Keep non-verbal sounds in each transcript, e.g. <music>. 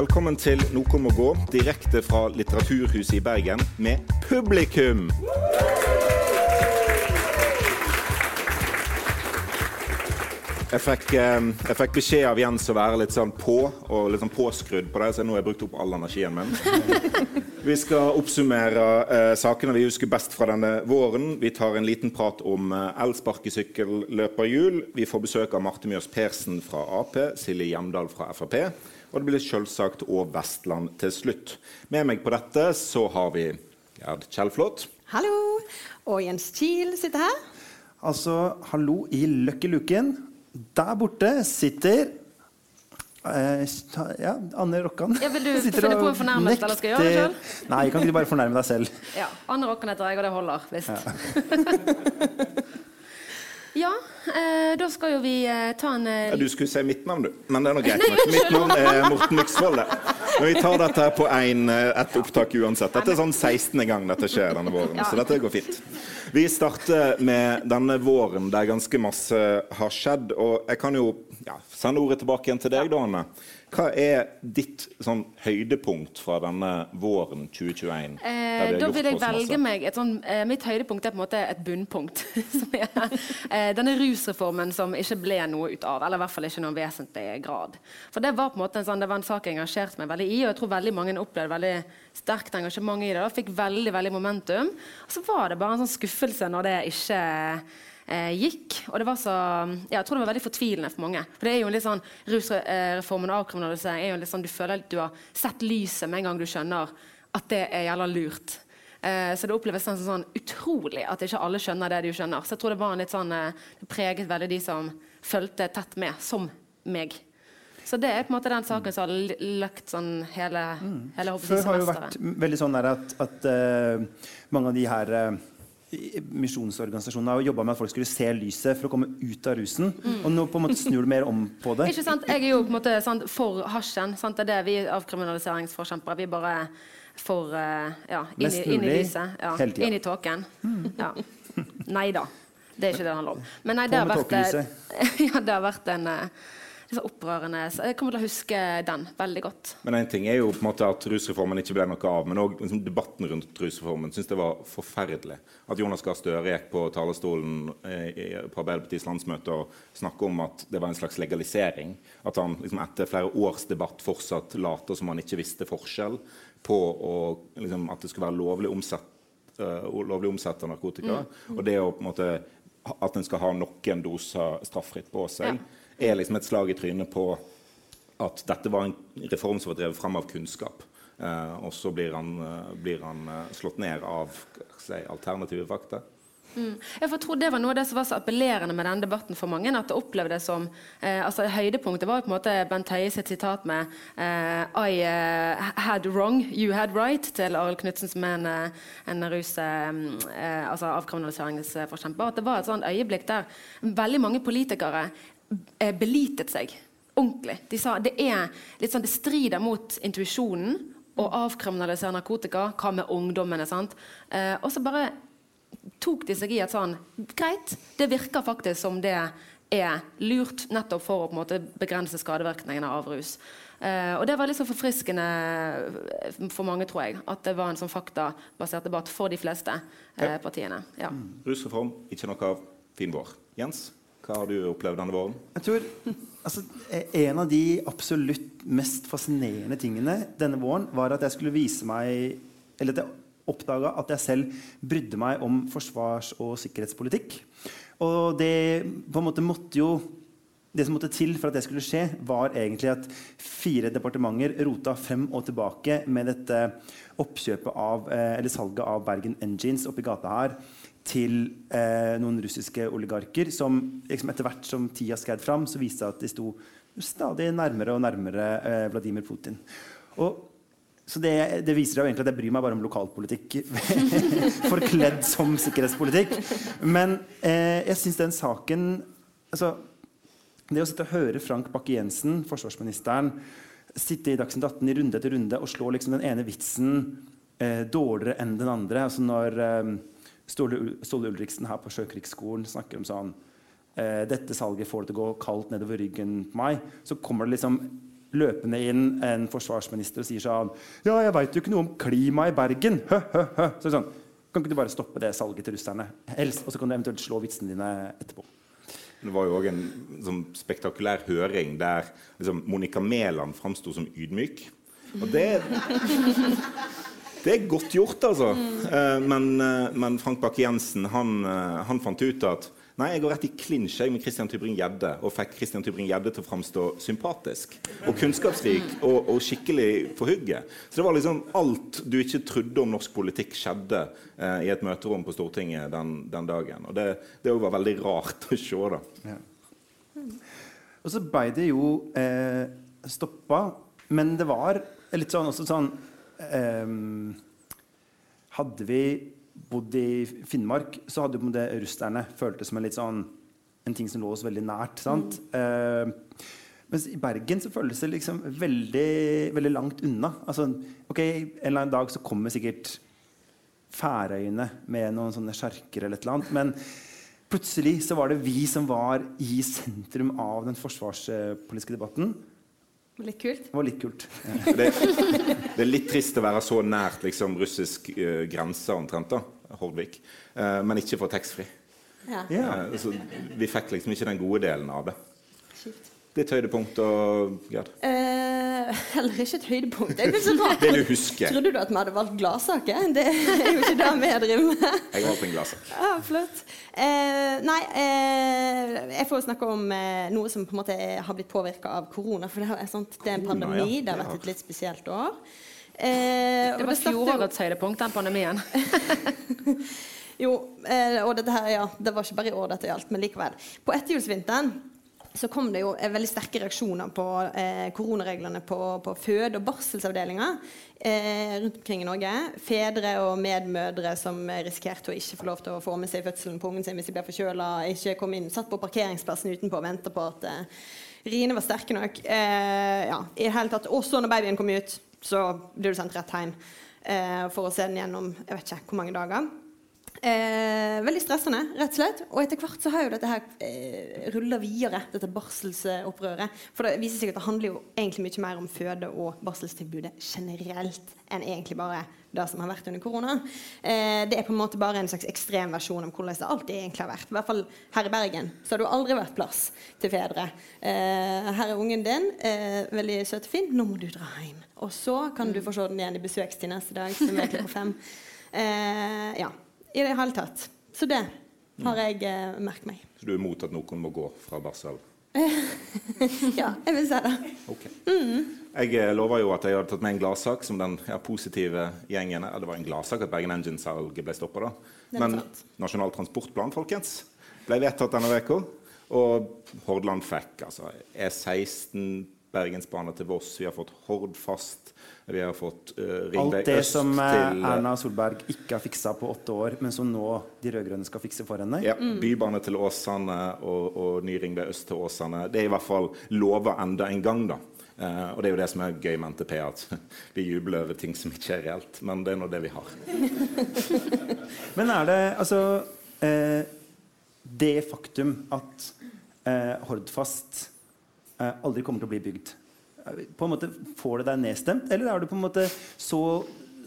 Velkommen til Noe må gå, direkte fra Litteraturhuset i Bergen, med publikum! Jeg fikk, eh, jeg fikk, beskjed av Jens å være litt sånn på og litt sånn påskrudd på det, så nå har jeg brukt opp all energien min. <laughs> Vi skal oppsummere eh, sakene vi husker best fra denne våren. Vi tar en liten prat om eh, elsparkesykkelløperhjul. Vi får besøk av Marte Mjøs Persen fra Ap, Silje Hjemdal fra Frp. Og det blir selvsagt òg Vestland til slutt. Med meg på dette så har vi Gerd Kjellflot. Hallo. Og Jens Kiel sitter her. Altså, hallo i løkkeluken. Der borte sitter eh, ja, Anne Rokkan. Ja, vil du <laughs> finne på en fornærmelse, eller skal jeg gjøre det sjøl? Nei, kan ikke du bare fornærme deg selv? Ja. Anne Rokkan heter jeg, og det holder visst. Ja. <laughs> ja eh, da skal jo vi eh, ta en eh... ja, Du skulle si mitt navn, du. Men det er nå <laughs> greit nok. Mitt navn er Morten Myksvold. Men vi tar dette på en, eh, ett opptak uansett. Dette er sånn 16. gang dette skjer denne våren, så dette går fint. Vi starter med denne våren der ganske masse har skjedd. Og jeg kan jo ja, sende ordet tilbake igjen til deg, da, Anne. Hva er ditt sånn, høydepunkt fra denne våren 2021? Eh, da vil jeg velge meg et sånn, eh, Mitt høydepunkt er på en måte et bunnpunkt. <laughs> er, eh, denne rusreformen som ikke ble noe ut av. Eller i hvert fall ikke noen vesentlig grad. For Det var på en måte en, sånn, det var en sak jeg engasjerte meg veldig i, og jeg tror veldig mange opplevde veldig sterkt engasjement i det. og Fikk veldig veldig momentum. Og så var det bare en sånn skuffelse når det ikke eh, gikk. Og det var så, ja, jeg tror det var veldig fortvilende for mange. For det er jo en litt sånn, Rusreformen og avkriminalisering er jo litt sånn, du føler at du har sett lyset med en gang du skjønner at det er jævla lurt. Eh, så det oppleves sånn, sånn, utrolig at ikke alle skjønner det de skjønner. Så jeg tror det var en litt sånn, eh, det preget veldig de som fulgte tett med, som meg. Så det er på en måte den saken som har lagt sånn hele, mm. hele Før har jo vært veldig sånn at, at uh, mange av de her uh, misjonsorganisasjonene har jobba med at folk skulle se lyset for å komme ut av rusen. Mm. Og nå på en måte snur du mer om på det. <laughs> Ikke sant? Jeg er jo på en måte sant, for hasjen. Sant? Det er det vi avkriminaliseringsforkjempere Vi bare for uh, ja, inn, i, inn i lyset. Ja, inn i tåken. Mm. Ja. Nei da. Det er ikke det det handler om. Men nei, det har vært, <laughs> ja, det har vært en uh, så opprørende. Så jeg kommer til å huske den veldig godt. Men en ting er jo på en måte at rusreformen ikke ble noe av, men òg liksom, debatten rundt rusreformen syns det var forferdelig. At Jonas Gahr Støre gikk på talerstolen eh, på Arbeiderpartiets landsmøte og snakket om at det var en slags legalisering. At han liksom, etter flere års debatt fortsatt later som han ikke visste forskjell på å, liksom, at det skulle være lovlig omsett, uh, lovlig omsett av narkotika, mm. og det å på en måte at en skal ha noen doser straffritt på seg. Ja er liksom et slag i trynet på at dette var en reform som var drevet fram av kunnskap. Eh, og så blir han, eh, blir han eh, slått ned av si, alternative fakta. Mm. Jeg tror Det var noe av det som var så appellerende med denne debatten for mange. at det opplevdes som, eh, altså Høydepunktet var på en måte Bent Høie sitt sitat med eh, I uh, had wrong, you had right til Arild Knutsen, som er en, en rus, eh, altså avkriminaliseringsforkjemper. At det var et sånt øyeblikk der veldig mange politikere belitet seg ordentlig. De sa det er litt sånn, det strider mot intuisjonen å avkriminalisere narkotika. Hva med ungdommene? sant? Eh, og så bare tok de seg i et sånn Greit, det virker faktisk som det er lurt nettopp for å på en måte begrense skadevirkningene av rus. Eh, og det var litt så forfriskende for mange, tror jeg. At det var en sånn faktabasert debatt for de fleste eh, partiene. Ja. Mm. Rusreform, ikke noe av fin vår. Jens? Hva har du opplevd denne våren? Jeg tror altså, En av de absolutt mest fascinerende tingene denne våren var at jeg skulle vise meg Eller at jeg oppdaga at jeg selv brydde meg om forsvars- og sikkerhetspolitikk. Og det på en måte måtte jo det som måtte til for at det skulle skje, var egentlig at fire departementer rota frem og tilbake med dette oppkjøpet av, eh, eller salget av Bergen Engines oppi gata her til eh, noen russiske oligarker som liksom etter hvert som tida skred fram, så viste det at de sto stadig nærmere og nærmere eh, Vladimir Putin. Og, så det, det, viser jo egentlig at jeg bryr meg bare om lokalpolitikk <laughs> forkledd som sikkerhetspolitikk. Men eh, jeg syns den saken altså, Det å sitte og høre Frank Bakke-Jensen, forsvarsministeren, sitte i Dagsnytt 18 i runde etter runde og slå liksom den ene vitsen eh, dårligere enn den andre altså når Ståle Ulriksen her på Sjøkrigsskolen snakker om sånn Dette salget får det til å gå kaldt nedover ryggen på meg. Så kommer det liksom løpende inn en forsvarsminister og sier sånn Ja, jeg veit jo ikke noe om klimaet i Bergen. Hø, hø, hø. Så sånn, kan ikke du bare stoppe det salget til russerne? Helst, og så kan du eventuelt slå vitsene dine etterpå. Det var jo òg en sånn, spektakulær høring der liksom, Monica Mæland framsto som ydmyk. Og det Det er godt gjort, altså. Eh, men, eh, men Frank Bakke-Jensen han, eh, han fant ut at Nei, jeg går rett i klinsj med Christian Tybring-Gjedde og fikk Christian Tybring-Gjedde til å framstå sympatisk og kunnskapsrik og, og, skikkelig på hugget. Så det var liksom alt du ikke trodde om norsk politikk, skjedde eh, i et møterom på Stortinget den, den dagen. Og det, det var veldig rart å se. da. Ja. Og så ble det jo eh, stoppa, men det var litt sånn også sånn Hadde vi bodd i Finnmark, så hadde det russerne føltes som en sånn en ting som lå oss veldig nært. sant? Mm. Uh, mens i Bergen så føles det liksom veldig, veldig langt unna. Altså, ok, En eller annen dag så kommer sikkert Færøyene med noen sånne sjarker eller et eller annet. Men plutselig så var det vi som var i sentrum av den forsvarspolitiske debatten. Litt kult. Det var litt kult. Ja. Det, det, er litt trist å være så nært liksom, russisk uh, grense omtrent, da, Hordvik. Uh, men ikke for taxfree. Ja. Uh, vi fikk liksom ikke den gode delen av det. Skift. Ditt høydepunkt og Gerd? Eh, heller ikke et høydepunkt. Det, <laughs> det du husker. Trodde du at vi hadde valgt gladsaker? Det er jo ikke det vi driver med. <laughs> Jeg har valgt en gladsak. Ja, flott. Eh, nei, eh, jeg får snakke om eh, noe som på en måte har blitt påvirka av korona. For det er, sant, det er en pandemi. Ja. Det har vært et litt spesielt år. Eh, det var fjorårets høydepunkt, den pandemien. <laughs> jo, eh, og dette her, ja, det var ikke bare i år dette gjaldt, men likevel. På etterjulsvinteren så kom det jo veldig sterke reaksjoner på eh, koronareglene på, på føde- og barselsavdelinger eh, rundt omkring i Norge. Fedre og medmødre som risikerte å ikke få lov til å få med seg fødselen på ungen sin hvis de ble forkjøla, ikke kom inn, satt på parkeringsplassen utenpå og venta på at eh, riene var sterke nok. Eh, ja, i det hele tatt. Også når babyen kom ut, så ble du sendt rett hjem eh, for å se den gjennom jeg vet ikke hvor mange dager. Eh, veldig stressende, rett og slett. Og etter hvert så har jo dette her eh, rulla videre, dette barselsopprøret. For det viser seg at det handler jo egentlig mye mer om føde- og barselstilbudet generelt enn egentlig bare det som har vært under korona. Eh, det er på en måte bare en slags ekstrem versjon om hvordan det alltid egentlig har vært. I hvert fall her i Bergen så har det jo aldri vært plass til fedre. Eh, her er ungen din, eh, veldig søt og fin, nå må du dra hjem. Og så kan du få se den igjen i besøkstid neste dag, som er klokka fem. <laughs> Eh, ja i det hele tatt. Så det har jeg eh, merket meg. Så du er imot at noen må gå fra barsel? <laughs> ja, jeg vil si det. Okay. Mm. Jeg lova lover jo at jeg hadde tatt med en gladsak som den ja, positive gjengen. Det var en gladsak at Bergen Engine-salget ble stoppa. Men Nasjonal transportplan folkens, ble vedtatt denne uka. Og Hordaland fikk altså E16, Bergensbane til Voss. Vi har fått Hordfast. Vi har fått uh, Ringvei Alt det som eh, til, Erna Solberg ikke har fiksa på åtte år, men som nå de rød-grønne skal fikse for henne? Ja. Mm. Bybane til Åsane og, og ny Ringvei øst til Åsane. Det er i hvert fall lova enda en gang, da. Uh, og det er jo det som er gøy med NTP, at <laughs> vi jubler over ting som ikke er reelt. Men det er nå det vi har. <laughs> men er det altså uh, Det faktum at Hordfast aldri kommer til å bli bygd på en måte Får det deg nedstemt, eller er du på en måte så,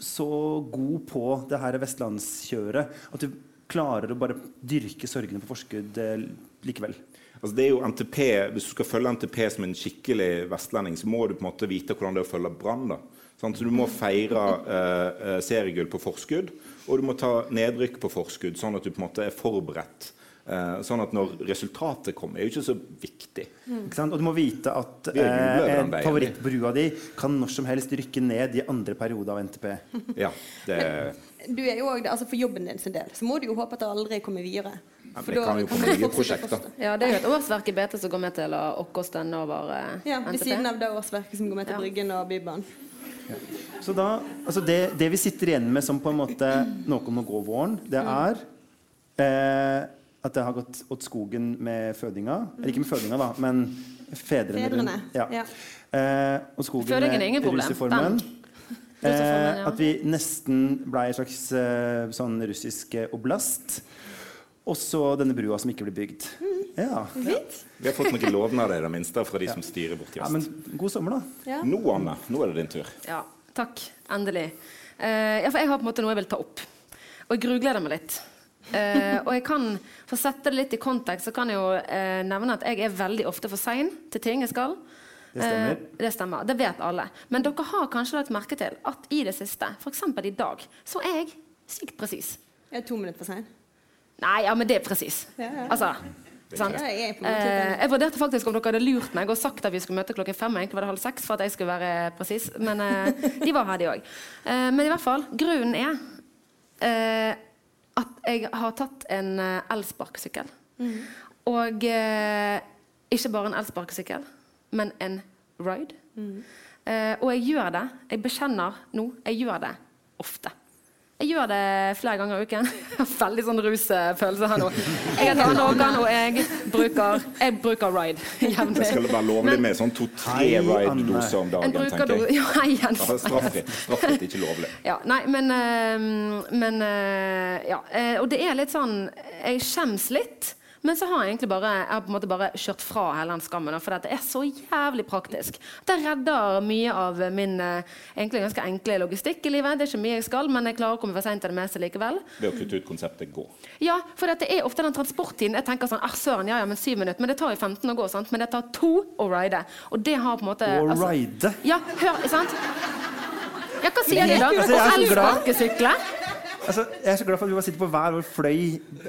så god på det her vestlandskjøret at du klarer å bare dyrke sorgene på forskudd eh, likevel? Altså det er jo NTP, Hvis du skal følge NTP som en skikkelig vestlending, så må du på en måte vite hvordan det er å følge Brann. Så du må feire eh, eh, seriegull på forskudd, og du må ta nedrykk på forskudd, sånn at du på en måte er forberedt sånn at når resultatet kommer, er jo ikke så viktig. Mm. Ikke og du må vite at eh, favorittbrua di kan når som helst rykke ned i andre periode av NTP. <laughs> ja, det... Men, du er jo også, altså For jobben din sin del så må du jo håpe at det aldri kommer videre. Ja, det kan jo komme nye prosjekter. Ja, det er jo et årsverk i BT som går med til å oppkoste over eh, ja, NTP. Ved siden av det årsverket som går med til ja. Bryggen og Bybanen. Ja. Så da, altså det, det, vi sitter igjen med som på en måte noe om å gå våren, det mm. er eh, at det har gått åt skogen med fødinga. Eller ikke med fødinga, da, men fedrene. fedrene. Ja. ja. Eh, og skogen Fødingen er ingen problem. Eh, at vi nesten ble en slags eh, sånn russisk oblast. Og så denne brua som ikke blir bygd. Ja. ja. Vi har fått noen <laughs> lovnader i det minste fra de som styrer borti ja, men god sommer, da. Ja. Nå, Anne, nå er det din tur. Ja, takk. Endelig. Eh, ja, for jeg har på en måte noe jeg vil ta opp. Og jeg grugleder meg litt. Eh, og jeg kan, For å sette det litt i kontekst, så kan jeg jo eh, nevne at jeg er veldig ofte for sein til ting jeg skal. Det stemmer. Eh, det stemmer. Det vet alle. Men dere har kanskje lagt merke til at i det siste, f.eks. i dag, så er jeg sykt presis. Jeg er to minutter for sein. Nei, ja, men det er presis. Ja, ja. Altså, sant? Ja, jeg er Eh, jeg vurderte faktisk om dere hadde lurt meg og sagt at vi skulle møte klokken fem. Egentlig var det halv seks for at jeg skulle være presis. Men eh, de var her, de òg. Eh, men i hvert fall, grunnen er eh, at jeg har tatt en eh, elsparkesykkel. Mm. Og eh, ikke bare en elsparkesykkel, men en ride. Mm. Eh, og jeg gjør det. Jeg bekjenner nå, jeg gjør det ofte. Jeg gjør det flere ganger i uken. <laughs> Veldig sånn rusfølelse her nå. <laughs> Jeg heter Anne Håkan, og jeg bruker, jeg bruker ride Det <laughs> jevnlig. skal være lovlig med sånn to-tre ride-doser om dagen, tenker jeg. Ja, hei, Jens. Altså, Straffritt. Straffritt, ikke lovlig. Ja, nei, men, eh, men eh, Ja. eh, og det er litt sånn Jeg skjems litt. Men så har jeg egentlig bare, jeg har på en måte bare kjørt fra hele den skammen. For det er så jævlig praktisk. Det redder mye av min eh, egentlig ganske enkle logistikk i livet. Det er ikke mye jeg skal, men jeg klarer å komme for seint til det meste likevel. Ved å kutte ut konseptet gå. Ja, for det er ofte den transporttiden. Jeg tenker sånn, Æh, søren, ja, ja, men syv minutter. Men det tar jo 15 å gå, sant? Men det tar to å ride. Og det har på en måte Å altså- ride. Ja, hør, sant? Ja, hva sier de da? Glad. elsparkesykle? Altså, jeg er så glad for at vi bare sitter på hver vår fløy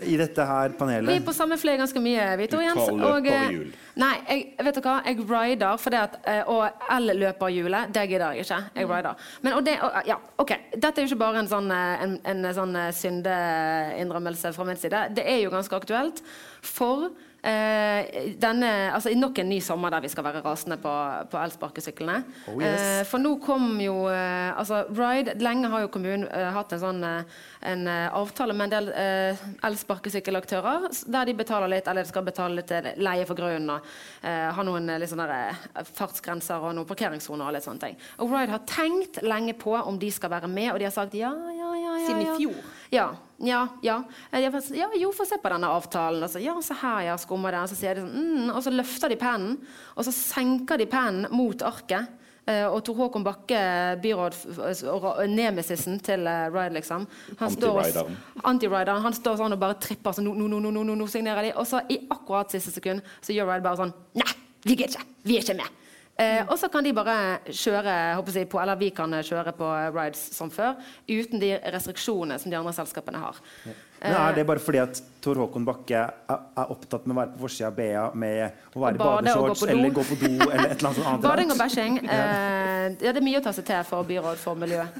i dette her panelet. Vi er på samme fløy ganske mye, vi to, Du Jens. tar Og, eh, løperhjul. nei, jeg, vet du hva? Jeg rider fordi at eh, Og el-løperhjulet, det gidder jeg ikke. Jeg rider. Men, og det, og, ja, ok. Dette er jo ikke bare en sånn, eh, en, en sånn eh, syndeinnrømmelse fra min side. Det er jo ganske aktuelt. For eh, denne, altså i nok en ny sommer der vi skal være rasende på, på elsparkesyklene. Oh, yes. Eh, for nå kom jo eh, altså Ride, Lenge har jo kommunen eh, hatt en sånn eh, en eh, avtale med en del eh, elsparkesykkelaktører der de betaler litt, eller de skal betale litt eh, leie for grunnen og eh, ha noen liksom der, eh, fartsgrenser og noen parkeringssoner og litt sånne ting. Og Ride har tenkt lenge på om de skal være med, og de har sagt ja, ja, ja. ja Siden i fjor. Ja. Ja, ja. Eh, har ja jo, få se på denne avtalen. Og så, ja, se her, ja, skummer den. Og så sier de sånn, mm, og så løfter de pennen, og så senker de pennen mot arket. Eh, og Tor Håkon Bakke, byråd, f- og nemesisen til eh, Ride, liksom. Anti-rideren. Anti-rideren. Han står sånn og bare tripper sånn, nå, nå, nå, nå, nå, nå signerer de. Og så i akkurat siste sekund så gjør Ride bare sånn Nei, vi gidder ikke. Vi er ikke med. Eh, og så kan de bare kjøre jeg, på, eller vi kan kjøre på rides som før, uten de restriksjonene som de andre selskapene har. Men er det bare fordi at Tor Håkon Bakke er, er opptatt med å være på forsida av BA med å være i badeshorts eller gå på do eller et eller annet annet? Bading og bæsjing. Eh, ja, det er mye å ta seg til for byråd for miljøet.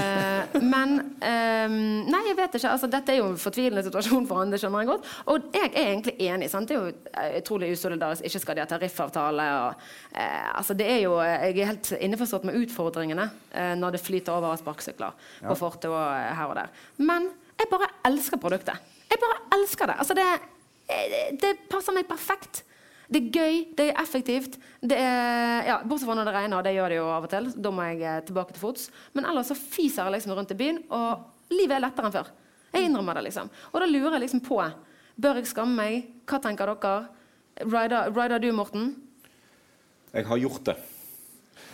Eh, men eh, Nei, jeg vet ikke. Altså, dette er jo en fortvilende situasjon for han, det skjønner jeg godt. Og jeg er egentlig enig. Sant? Det er jo eh, utrolig usolidarisk. Ikke skal de ha tariffavtale. Og, eh, altså, det er jo, jeg er helt innforstått med utfordringene eh, når det flyter over av sparkesykler på fortet og eh, her og der. Men jeg bare elsker produktet. Jeg bare elsker det. Altså, det, eh, det passer meg perfekt. Det er gøy, det er effektivt. Det er, ja, bortsett fra når det regner, og det gjør det jo av og til. Da må jeg eh, tilbake til fots. Men ellers så fiser jeg liksom rundt i byen, og livet er lettere enn før. Jeg innrømmer det, liksom. Og da lurer jeg liksom på Bør jeg skamme meg? Hva tenker dere? Rider, rider du, Morten? Jeg har gjort det.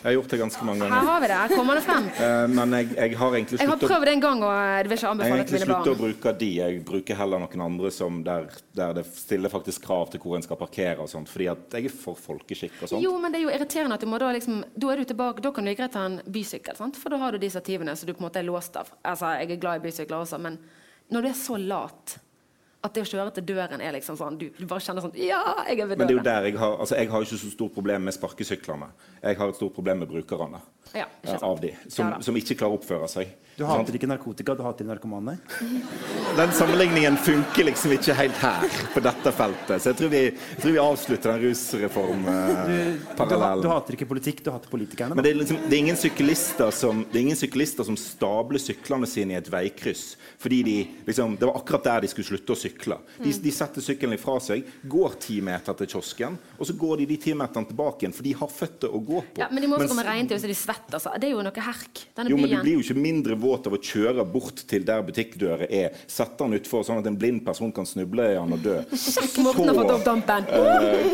Jeg har gjort det ganske mange ganger. Her har vi det. Her kommer det frem. Eh, men jeg, jeg har egentlig Jeg har prøvd det en gang, og jeg vil ikke Jeg har anbefale det egentlig til mine sluttet å bruke de. Jeg bruker heller noen andre som der, der det stiller faktisk krav til hvor en skal parkere. og sånt, Fordi at jeg er for folkeskikk og sånt. Jo, men det er jo irriterende at du må da liksom Da er du tilbake, da kan du greit ta en bysykkel, sant? for da har du de stativene som du på en måte er låst av. Altså, jeg er glad i bysykler også, men når du er så lat at det å kjøre til døren er liksom sånn Du, du bare kjenner sånn Ja, jeg er ved døren. Men det er jo der jeg har altså jeg har ikke så stort problem med sparkesyklene. Jeg har et stort problem med brukerne Ja, ikke eh, sant. av de, som, Ja som ikke klarer å oppføre seg. Du hater ikke narkotika, du hater narkomane? <laughs> Den sammenligningen funker liksom ikke helt her, på dette feltet. Så jeg tror vi, jeg tror vi avslutter den Du, du, du hater ikke politikk, du hater politikerne. Men det er, liksom, det, er ingen syklister som, det er ingen syklister som stabler syklene sine i et veikryss. Fordi de, liksom, det var akkurat der de skulle slutte å sykle. De, de setter sykkelen ifra seg, går ti meter til kiosken, og så går de de ti meterne tilbake igjen, for de har føtter å gå på. Ja, men de må også Mens- komme regntid, så de svetter. Altså. Det er jo noe herk. Denne jo, men du blir jo ikke mindre våt av å kjøre bort til der butikkdøra er, sette sette den utfor, sånn at en blind person kan snuble i den og dø. <laughs> Så eh,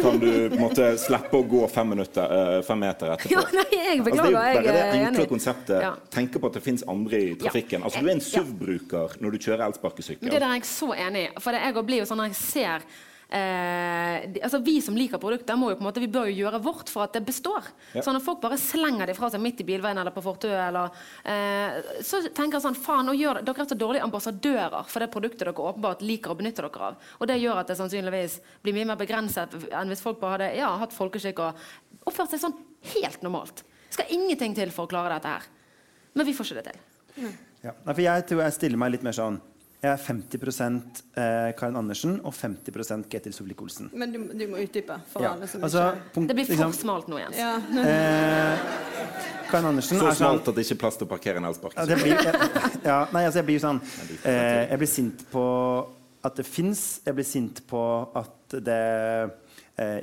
kan du på en måte slippe å gå fem, minutter, uh, fem meter etterpå. Ja, nei, jeg Altså, det beklager. er jo bare det enkle konseptet. Ja. Tenke på at det fins andre i trafikken. Altså, du er en SUV-bruker når du kjører elsparkesykkel. det der er jeg så enig i. For det, jeg blir jo sånn når jeg ser eh, de, altså Vi som liker produkter, må jo på en måte, vi bør jo gjøre vårt for at det består. Ja. Så når folk bare slenger det fra seg midt i bilveien eller på fortauet, eller, eh, så tenker jeg sånn Faen, nå gjør dere er så dårlige ambassadører for det produktet dere åpenbart liker å benytte dere av. Og det gjør at det sannsynligvis blir mye mer begrenset enn hvis folk bare hadde ja, hatt folkeskikk og oppført seg sånn helt normalt. Skal ingenting til for å klare dette her. Men vi får ikke det til. Ja. Ja, for jeg tror jeg stiller meg litt mer sånn Jeg er 50 eh, Karin Andersen og 50 Ketil Solvik-Olsen. Men du, du må utdype for Ja. alle som Altså, ikke punkt, Det blir for liksom, smalt nå, Jens. ja. eh, Karin Andersen Så sånn smalt at det ikke er plass til å parkere en ja, elsparkesykkel. det blir, jeg, ja, nei, altså jeg blir sånn eh, Jeg blir sint på at det fins. Jeg blir sint på at det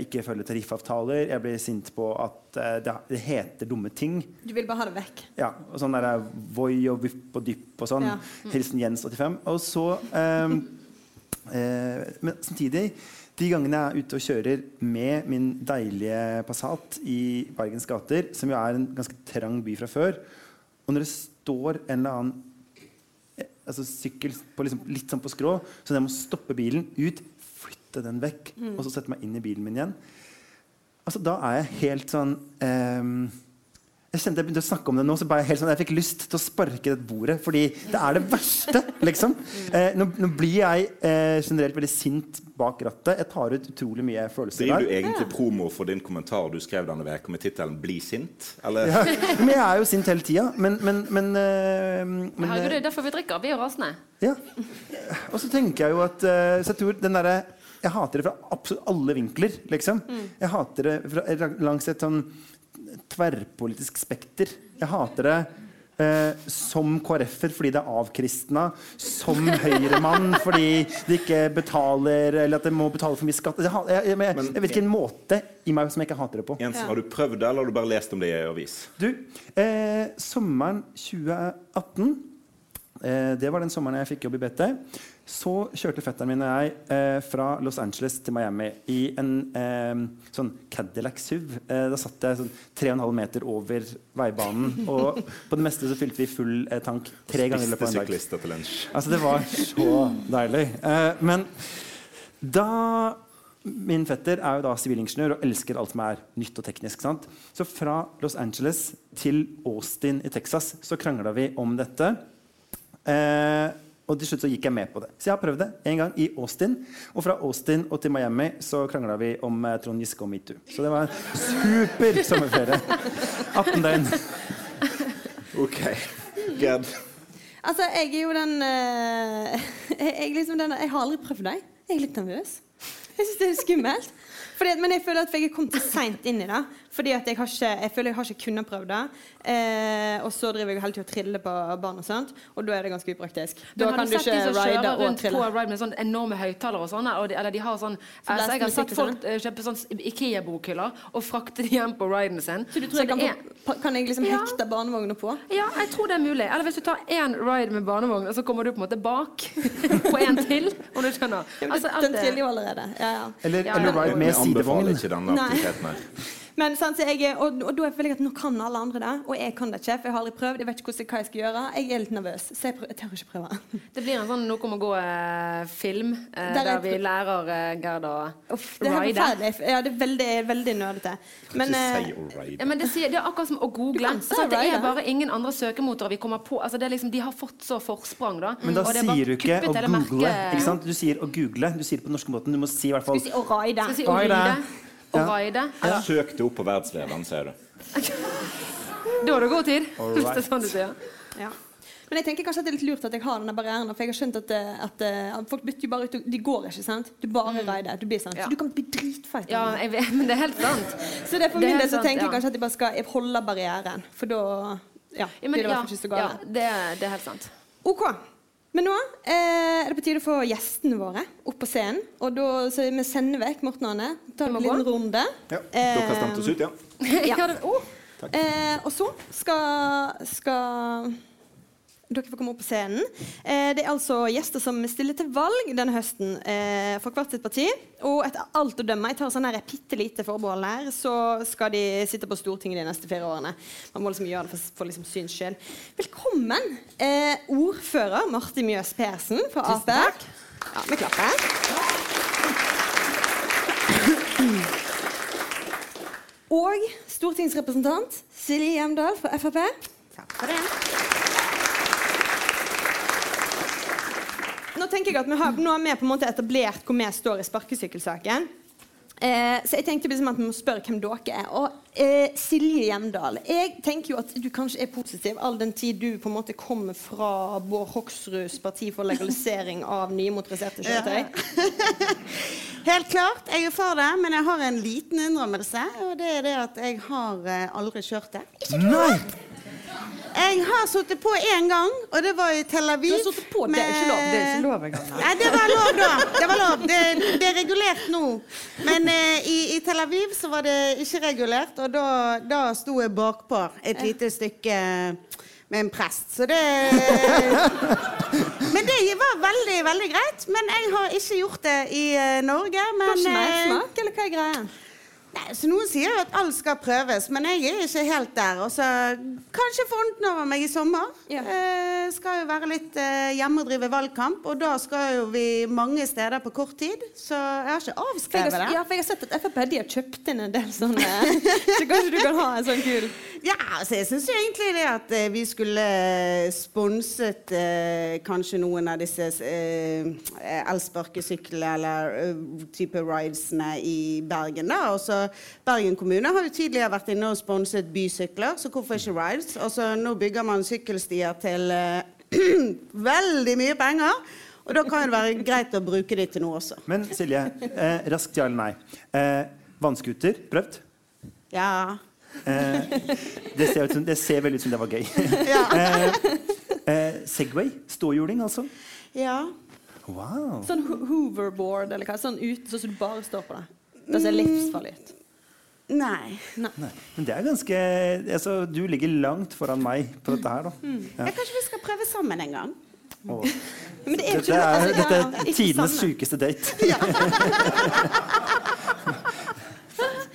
ikke følger tariffavtaler. Jeg blir sint på at eh, det, heter dumme ting. Du vil bare ha det vekk. Ja, og sånn der Voi og Vipp og Dypp og sånn. Ja. Hilsen Jens 85. Og så ehm, <laughs> eh, Men samtidig, de gangene jeg er ute og kjører med min deilige Passat i Bergens gater, som jo er en ganske trang by fra før, og når det står en eller annen eh, altså sykkel på liksom, litt sånn på skrå, så jeg må stoppe bilen, ut, flytte den vekk, og så sette meg inn i bilen min igjen altså, Da er jeg helt sånn um, jeg kjente jeg begynte å snakke om det nå, så bare jeg helt sånn, jeg fikk lyst til å sparke det bordet. Fordi det er det verste, <laughs> liksom. Eh, nå, nå blir jeg eh, generelt veldig sint bak rattet. Jeg tar ut utrolig mye følelser der. Driver du egentlig egentlig promo for din kommentar du skrev denne uka med tittelen 'Bli sint'? Eller? Ja, men jeg er jo sint hele tida. Men, men, men, eh, men Herregud, det er derfor vi drikker. Vi er jo rasende. ja. Og så tenker jeg jo at eh, Så jeg tror den derre Jeg hater det fra absolutt alle vinkler, liksom. Jeg hater det fra, langs et sånn tverrpolitisk spekter. Jeg hater det eh, som KrF-er fordi det er avkristna. Som <laughs> høyremann fordi de ikke betaler Eller at de må betale for mye skatt. Jeg, jeg, jeg, jeg, jeg vet ikke en måte i meg som jeg ikke hater det på. Jens, har du prøvd det, eller har du bare lest om det i avis? Du, eh, sommeren 2018 eh, Det var den sommeren jeg fikk jobb i BT. Så kjørte fetteren min og jeg eh, fra Los Angeles til Miami i en eh, sånn Cadillac SUV. Eh, da satt jeg sånn 3,5 meter over veibanen, og på det meste så fylte vi full eh, tank tre ganger i løpet av en dag. syklister til lunsj. Altså, det var så deilig. Eh, men da Min fetter er jo da sivilingeniør og elsker alt som er nytt og teknisk. sant? Så fra Los Angeles til Austin i Texas så krangla vi om dette. Eh, og til slutt så gikk jeg med på det. Så jeg har prøvd det en gang i Austin. Og fra Austin og til Miami så krangla vi om eh, Trond Giske og metoo. Så det var en super sommerferie. 18 døgn. OK. Gerd. Altså, jeg er jo den eh, <laughs> jeg, jeg, liksom den jeg har aldri prøvd deg. Jeg er litt nervøs. Jeg syns det er skummelt. Fordi, men jeg føler at jeg er kommet for seint inn i det. Fordi at jeg, har ikke, jeg føler jeg har ikke kunnet prøve det. Eh, og så driver jeg hele tida og triller på barn og sånt, og da er det ganske upraktisk. Men Da har kan du ikke ride og rundt på ride med sånne enorme høyttalere og sånn? Eller de har sånn altså, Jeg har sett folk sånn. kjøpe sånn Ikea-bokhyller og frakte de hjem på riden sin. Så du tror jeg kan, er- kan jeg liksom Ja. hekte barnevogna på? Ja, jeg tror det er mulig. Eller hvis du tar én ride med barnevogn, og så kommer du på en måte bak <laughs> på en til. Om du skjønner. Altså, den triller jo allerede. Ja, ja. Eller, Ja, eller ride med anbefaler ikke Nei. aktiviteten her. Men sånn, så jeg, og, og da føler jeg at nå kan alle andre det, og jeg kan det ikke. For jeg har aldri prøvd. Jeg vet ikke hvordan, hva jeg skal gjøre. Jeg er litt nervøs, så jeg, prøv, jeg tør ikke prøve. <laughs> Det blir en sånn Noe om å gå-film, eh, Der er der vi lærer eh, Gerd å Uff, det er ride. forferdelig. Ja, det er veldig, veldig nødete. Men eh, ride. Ja, men det, sier, det er akkurat som å google. Altså, det er bare ingen andre søkemotorer vi kommer på. Altså, det er liksom, de har fått så forsprang, da. Men da Og det er sier du ikke å google. Ikke sant? Du sier å google. Du sier det på den norske måten. Du må si i hvert fall skal vi si å ride? Skal si å Ride. Ride? Å Ja. Jeg Søk det opp på verdenslederen, sier du. <laughs> Da har du god tid. Hvis <laughs> det er sånn du sier. Ja. Men jeg tenker kanskje at det er litt lurt at jeg har denne barrieren. For jeg har skjønt at, eh, at, eh, at folk bytter jo bare ut De går ikke, sant? Du bare rider. Du blir sant? Ja. Så du kan bli dritfeit. Mm. Ja, jeg vet, men det er helt sant. Så det er for Det min del så sant, tenker jeg ja. kanskje at jeg bare skal holde barrieren. For da ja, Ja, men, blir det i hvert fall ikke så ja, det, det er helt sant. OK. Men nå eh, er det på tide å få gjestene våre opp på scenen. Og da så vi sender vekk Morten og Anne. Tar Vi en liten runde. Ja. Eh, Dere har stemt oss ut, ja? <laughs> Ja, ja. oh. Eh, og så skal, skal Dere får komme opp på scenen. Eh, det er altså gjester som stiller til valg denne høsten eh, for hvert sitt parti. Og etter alt å dømme, jeg tar sånn her bitte lite forbehold her, så skal de sitte på Stortinget de neste fire årene. Man må liksom gjøre det for, for liksom syns skyld. Velkommen, eh, ordfører Martin Mjøs Persen fra Ap. Ja, vi klapper. Og stortingsrepresentant Silje Hjemdal fra Frp. Takk for det. Tenker jeg at vi har, nå har vi på en måte etablert hvor vi står i sparkesykkelsaken. Eh, så jeg tenkte liksom at vi må spørre hvem dere er. Og eh, Silje Hjemdal, jeg tenker jo at du kanskje er positiv, all den tid du på en måte kommer fra Bård Hoksruds parti for legalisering av nye motoriserte kjøretøy. <laughs> Helt klart, jeg er for det, men jeg har en liten innrømmelse. Og det er det at jeg har eh, aldri kjørt det. Ikke Nei! Jeg har sittet på én gang, og det var i Tel Aviv. Du har sittet på, det er ikke lov. Det er ikke lov engang. Nei, det var lov, da. Det var lov. Det, det er regulert nå. Men eh, i, i Tel Aviv så var det ikke regulert, og da, da sto jeg bakpå et lite stykke med en prest. Så det Men det var veldig, veldig greit. Men jeg har ikke gjort det i eh, Norge. Men ikke mer snakk, eller hva er greia? Nei, så Noen sier jo at alt skal prøves, men jeg er ikke helt der. Og så Kanskje fronten over meg i sommer. Ja. Eh, skal jo være litt eh, hjemme og drive valgkamp, og da skal jo vi mange steder på kort tid. Så jeg har ikke avskrevet det. ja, for jeg har sett at Frp de har kjøpt inn en del sånne <laughs> Så kanskje du kan ha en sånn kul Ja, altså jeg syns jo egentlig det at eh, vi skulle eh, sponset eh, kanskje noen av disse eh, elsparkesyklene eller type ridesene i Bergen. da. Og så Bergen kommune har jo tidligere vært inne og sponset bysykler, så hvorfor ikke rides? Og så nå bygger man sykkelstier til eh, <clears throat> veldig mye penger. Og da kan det være greit å bruke de til noe også. Men Silje, eh, raskt ja eller nei. Eh, Vannskuter, prøvd? Ja. Eh, det, ser ut som, det ser veldig ut som det var gøy. <laughs> Ja. eh, eh, Segway, ståhjuling altså. ja. Wow. Sånn ho- hoverboard eller hva? Sånn uten, sånn som du bare står på det. Det ser livsfarlig ut. Nei. Nei, men det er ganske altså, Du ligger langt foran meg på dette her, da. Mm. Ja, kanskje vi skal prøve sammen en gang? Oh. <laughs> Men det er Dette ikke er, altså, dette er ikke tidenes sykeste date. <laughs> <laughs>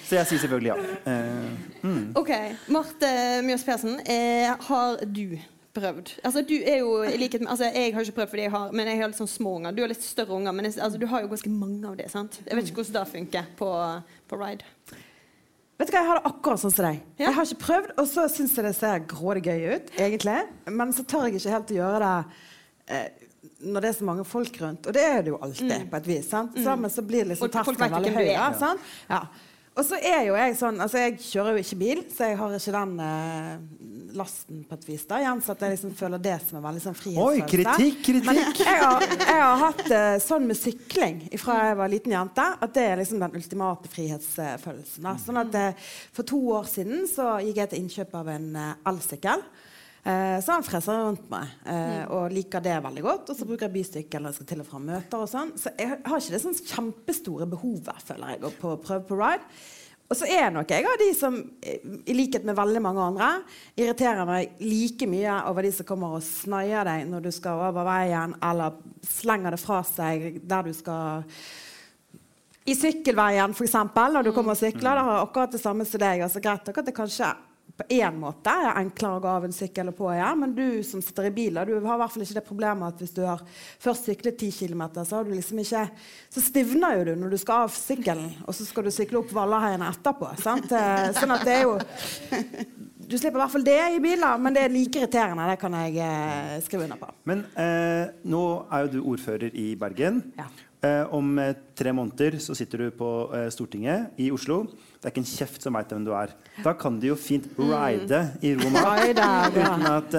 Så jeg sier selvfølgelig ja. Eh, OK. Marte Mjøs Persen, eh, har du prøvd? Altså, du er jo i likhet med altså, Jeg har ikke prøvd fordi jeg har Men jeg har litt sånn små unger. Du har litt større unger, men jeg, altså, du har jo ganske mange av det. sant? Jeg vet ikke hvordan det funker på, på ride. Vet du hva, Jeg har det akkurat sånn som deg. Ja. Jeg har ikke prøvd, og så syns jeg det ser grådig gøy ut. egentlig. Men så tør jeg ikke helt å gjøre det eh, når det er så mange folk rundt. Og det er det jo alltid, på et vis. sant? Sammen så blir det liksom terskelen veldig høy. Ja, sant? Ja. Og så er jo jeg sånn Altså, jeg kjører jo ikke bil, så jeg har ikke den eh, lasten på et vis. da, Igjen så at jeg liksom føler det som en veldig sånn Oi, kritikk, kritikk! Men jeg har, jeg har hatt eh, sånn med sykling fra jeg var liten jente, at det er liksom den ultimate frihetsfølelsen. Da. Sånn at eh, For to år siden så gikk jeg til innkjøp av en eh, elsykkel. Eh, så han freser rundt meg eh, og liker det veldig godt. Og så bruker jeg bystykke når jeg skal til og fra møter. og sånn. Så jeg har ikke det sånn kjempestore behovet, føler jeg, å på- prøve på ride. Og så er nok jeg av de som, eh, i likhet med veldig mange andre, irriterer meg like mye over de som kommer og snaier deg når du skal over veien, eller slenger det fra seg der du skal i sykkelveien, f.eks., når du kommer og sykler. Det har akkurat det samme som deg. Altså, greit nok at det kanskje på én måte er enklere å gå av en sykkel og på igjen, men du som sitter i bil, du har i hvert fall ikke det problemet at hvis du har først syklet 10 km, så har du liksom ikke Så stivner jo du når du skal av sykkelen, og så skal du sykle opp Vallaheiene etterpå. Sant? Eh, Sånn at det er jo Du slipper i hvert fall det i biler, men det er like irriterende. Det kan jeg eh, skrive under på. Men eh, nå er jo du ordfører i Bergen. Ja. Eh, om eh, tre måneder så sitter du på eh, Stortinget i Oslo. Det er ikke en kjeft som veit hvem du er. Da kan du jo fint ride i ro og mat Ride, ja. uten, at,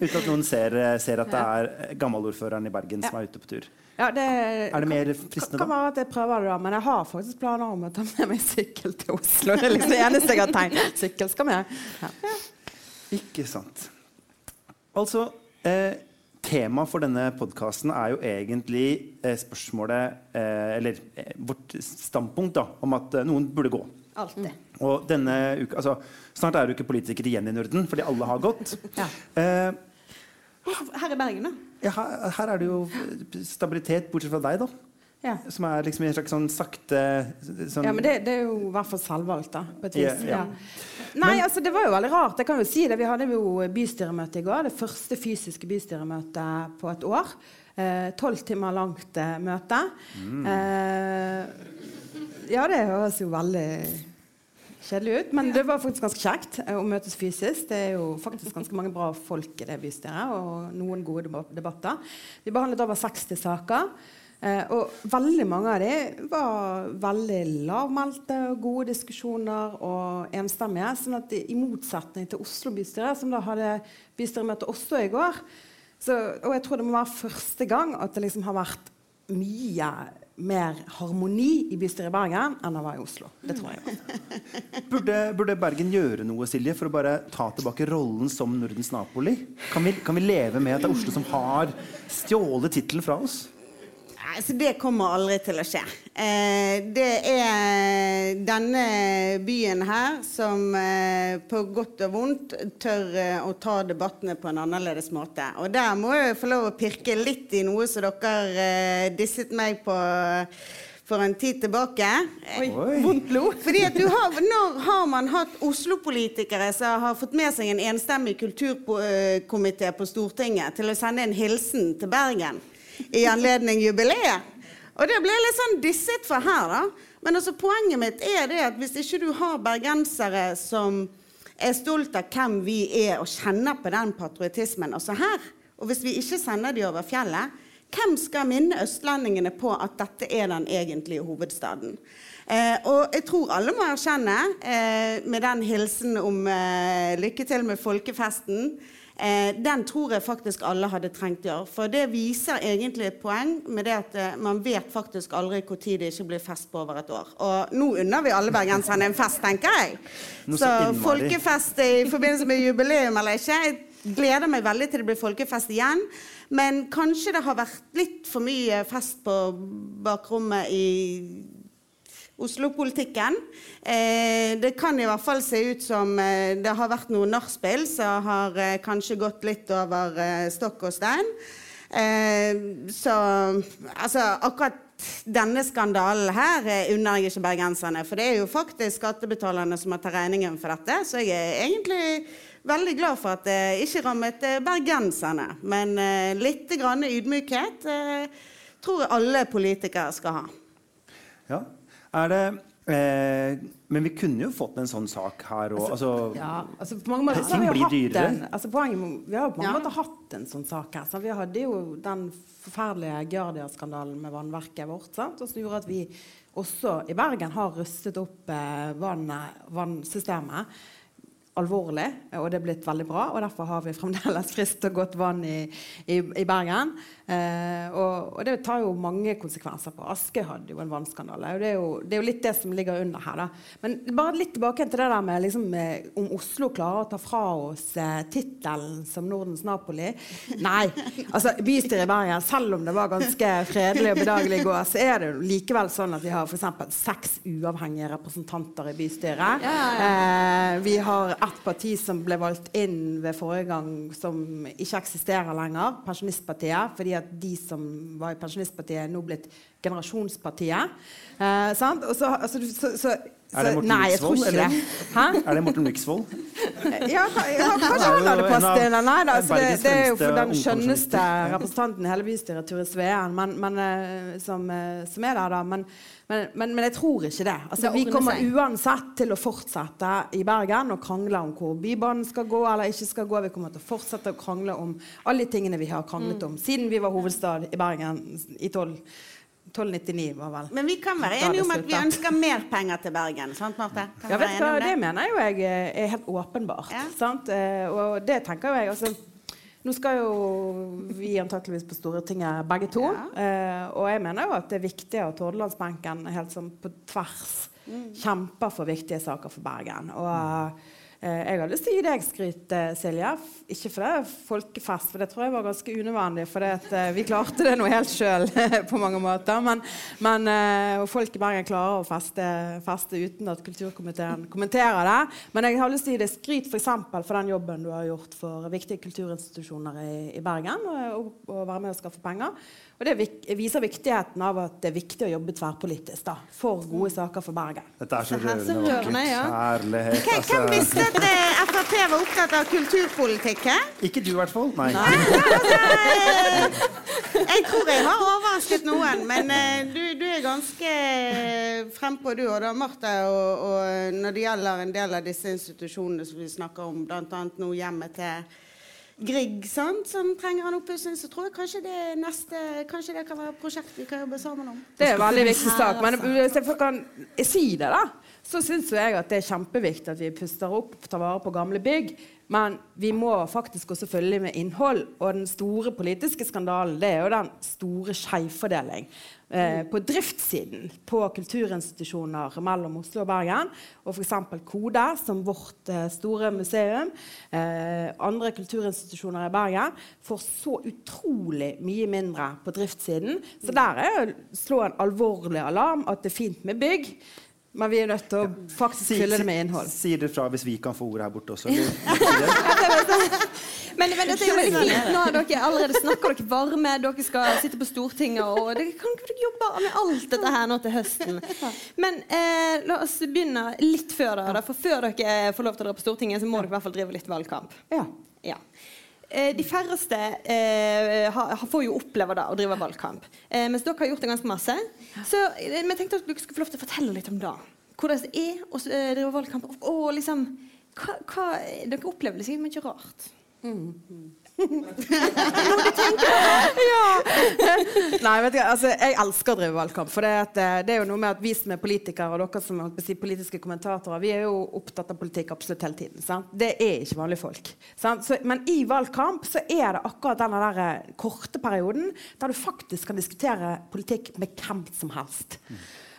uten at noen ser, ser at det er gammelordføreren i Bergen som er ute på tur. Ja, det, Er det mer kan, fristende, kan da? være at jeg prøver det, da, men jeg har faktisk planer om å ta med meg sykkel til Oslo. Det er liksom det eneste jeg har tenkt. Sykkel skal med. Ja. Ikke sant. Altså, eh, Temaet for denne podkasten er jo egentlig eh, spørsmålet eh, Eller eh, vårt standpunkt da, om at eh, noen burde gå. Alltid. Og denne uka, altså, Snart er det jo ikke politikere igjen i Norden, fordi alle har gått. <laughs> Ja. Eh, Her i Bergen, da. Ja, her, her er det jo stabilitet, bortsett fra deg, da. Ja. Som er liksom en slags sånn sakte sånn, Ja, men det, det er jo i hvert fall selvvalgt, da. På et vis. Yeah, yeah. Ja. Nei, altså det var jo veldig rart. Jeg kan jo si det. Vi hadde jo bystyremøte i går. Det første fysiske bystyremøtet på et år. Tolv timer langt eh, møte. Eh, ja, det høres jo veldig kjedelig ut, men det var faktisk ganske kjekt eh, å møtes fysisk. Det er jo faktisk ganske mange bra folk i det bystyret, og noen gode debatter. Vi behandlet over 60 saker. Eh, og veldig mange av de var veldig lavmælte og gode diskusjoner og enstemmige. sånn at i motsetning til Oslo bystyre, som da hadde bystyremøte også i går så, Og jeg tror det må være første gang at det liksom har vært mye mer harmoni i bystyret i Bergen enn det var i Oslo. Det tror jeg. <laughs> Burde, burde Bergen gjøre noe Silje, for å bare ta tilbake rollen som Nordens Napoli? Kan vi, kan vi leve med at det er Oslo som har stjålet tittelen fra oss? Nei, så det kommer aldri til å skje. Eh, det er denne byen her som eh, på godt og vondt tør eh, å ta debattene på en annerledes måte. Og der må jeg få lov å pirke litt i noe som dere eh, disset meg på for en tid tilbake. Oi. Vondt blod. Fordi at du har, når har man hatt Oslo-politikere som har fått med seg en enstemmig kulturkomité på Stortinget til å sende en hilsen til Bergen i anledning jubileet? Og det ble litt sånn disset for her, da. Men altså, poenget mitt er det at hvis ikke du har bergensere som er stolt av hvem vi er, og kjenner på den patriotismen også her, og hvis vi ikke sender de over fjellet, hvem skal minne østlendingene på at dette er den egentlige hovedstaden? Eh, og jeg tror alle må erkjenne, eh, med den hilsen om eh, lykke til med folkefesten, eh, den tror jeg faktisk alle hadde trengt å gjøre. For det viser egentlig et poeng med det at eh, man vet faktisk aldri når det ikke blir fest på over et år. Og nå unner vi alle bergenserne en fest, tenker jeg. Noe Så så folkefest i forbindelse med jubileum eller ikke. Jeg gleder meg veldig til det blir folkefest igjen. Men kanskje det har vært litt for mye fest på bakrommet i Oslo-politikken. Eh, det kan i hvert fall se ut som eh, det har vært noe nachspiel som har eh, kanskje gått litt over eh, stokk og stein. Eh, så altså akkurat denne skandalen her unner jeg ikke bergenserne. For det er jo faktisk skattebetalerne som må ta regningen for dette. Så jeg er egentlig veldig glad for at det ikke rammet eh, bergenserne. Men litt grann ydmykhet tror jeg alle politikere skal ha. Ja. Er det eh, Men vi kunne jo fått en sånn sak her òg. Altså, Ja, altså på mange måter så Ting har vi blir jo hatt dyrere. en, altså poenget, vi har jo på mange Ja. måter hatt en sånn sak her. Så vi hadde jo den forferdelige Giardia-skandalen med vannverket vårt. Sant? Og som gjorde at vi også i Bergen har rustet opp eh, vannet, vannsystemet alvorlig, og det er blitt veldig bra. og Derfor har vi fremdeles <laughs> friskt og godt vann i, i, i Bergen. Eh, og, og det tar jo mange konsekvenser på. Aske hadde jo en vannskandale. og det er, jo, det er jo litt det som ligger under her. da. Men bare litt tilbake til det der med liksom, om Oslo klarer å ta fra oss eh, tittelen som Nordens Napoli. Nei. altså Bystyret i Bergen, selv om det var ganske fredelig og bedagelig i går, så er det jo likevel sånn at vi har for seks uavhengige representanter i bystyret. Eh, vi har ett parti som ble valgt inn ved forrige gang, som ikke eksisterer lenger. Pensjonistpartiet. Fordi at de som var i Pensjonistpartiet, er nå blitt Generasjonspartiet. Eh, så, altså, du- så, så, Er det Morten Nei, jeg tror ikke eller? det. Hæ? er det Morten Myksvold? <laughs> Ja, ja, kanskje Han hadde passet inn. Nei da, altså det, det er jo for den skjønneste representanten i hele bystyret, Ture Sveen, men, men, eh, som, eh, som er der, da. Men, men, men, men jeg tror ikke det. Altså, vi kommer uansett til å fortsette i Bergen og krangle om hvor Bybanen skal gå eller ikke skal gå. Vi kommer til å fortsette å krangle om alle de tingene vi har kranglet om siden vi var hovedstad i Bergen i 12, 1299, var vel. Men vi kan være enige om at vi ønsker mer penger til Bergen. Sant, Marte? Ja, vet du hva, det? Det mener jo jeg eh, er helt åpenbart. Ja. Sant? Eh, Og det tenker jo jeg altså, Nå skal jo vi antakeligvis på Stortinget begge to. Ja. og jeg mener jo at det er viktig at Hordalandsbenken helt sånn på tvers Mm. kjemper for viktige saker for Bergen. Og Eh, jeg har lyst til å gi deg skryt, eh, Silje. Ikke for det er folkefest, for det tror jeg var ganske unødvendig. For eh, vi klarte det nå helt sjøl <laughs> på mange måter. Men, men eh, og folk i Bergen klarer å feste, feste uten at kulturkomiteen kommenterer det. Men jeg har lyst til å gi deg skryt for, eksempel, for den jobben du har gjort for viktige kulturinstitusjoner i, i Bergen. Og, og, og være med og skaffe penger. Og det viser viktigheten av at det er viktig å jobbe tverrpolitisk da, for gode saker for Bergen. Dette er så rørende vakkert. ja. Herlighet. Altså, at eh, Frp var opptatt av kulturpolitikk? ikke du, i hvert fall. Nei. Jeg tror jeg har overrasket noen, men eh, du, du er ganske frempå du og da, Martha. Og, og når det gjelder en del av disse institusjonene som vi snakker om, bl.a. nå hjemmet til Grieg, sant, som trenger en oppussing, så tror jeg kanskje det neste Kanskje det kan være et prosjekt vi kan jobbe sammen om. Det er en veldig viktig sak. Men hvis jeg kan si det, da, så syns jeg at det er kjempeviktig at vi puster opp tar vare på gamle bygg. Men vi må faktisk også følge med innhold. Og den store politiske skandalen det er jo den store skjevfordeling eh, på driftssiden på kulturinstitusjoner mellom Oslo og Bergen. Og f.eks. Kode, som vårt eh, store museum, eh, andre kulturinstitusjoner i Bergen, får så utrolig mye mindre på driftssiden. Så der er å slå en alvorlig alarm at det er fint med bygg. Men vi er nødt til å faktisk Si- fylle det med innhold. Sier det fra hvis vi kan få ordet her borte også. <laughs> <laughs> Men, men dette er jo veldig fint. Nå dere allerede snakker dere varme, dere skal sitte på Stortinget, og dere kan ikke dere jobbe med alt dette her nå til høsten. Men eh, la oss begynne litt før, da. For før dere får lov til å dra på Stortinget, så må dere i hvert fall drive litt valgkamp. Ja. Ja. Eh, De færreste eh, får jo oppleve det å drive valgkamp. Eh, mens dere har gjort det ganske masse. Så eh, vi tenkte at dere skulle få lov til å fortelle litt om det. Hvordan det er å eh, drive valgkamp. Og, og liksom hva, hva, Dere opplever det sikkert mye rart. Nei, vet du, altså, Jeg elsker å drive valgkamp. For det, at, eh, det er jo noe med at Vi som er politikere og dere som si, politiske kommentatorer, vi er jo opptatt av politikk absolutt hele tiden. Sant? Det er ikke vanlige folk. Så, men i valgkamp så er det akkurat denne der eh, korte perioden der du faktisk kan diskutere politikk med hvem som helst.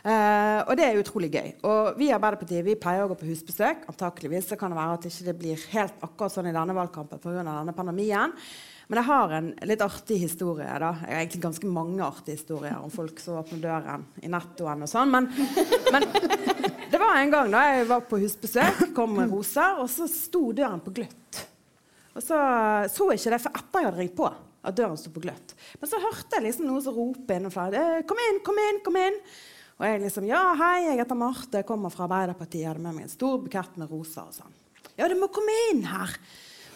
Eh, og det er utrolig gøy. Og vi i Arbeiderpartiet vi pleier å gå på husbesøk. Antakeligvis så kan det være at ikke det ikke blir helt akkurat sånn i denne valgkampen pga. denne pandemien. Men jeg har en litt artig historie. da. Jeg har egentlig ganske mange artige historier om folk som åpner døren i nettoen og sånn. Men, men <laughs> det var en gang da jeg var på husbesøk, kom med roser, og så sto døren på gløtt. Og så så jeg ikke det for etter jeg hadde ringt på, at døren sto på gløtt. Men så hørte jeg liksom noen som roper innenfra. «Eh, 'Kom inn, kom inn, kom inn!' Og jeg liksom 'Ja, hei, jeg heter Marte, jeg kommer fra Arbeiderpartiet.' Jeg hadde med meg en stor bukett med roser og sånn. 'Ja, du må komme inn her.'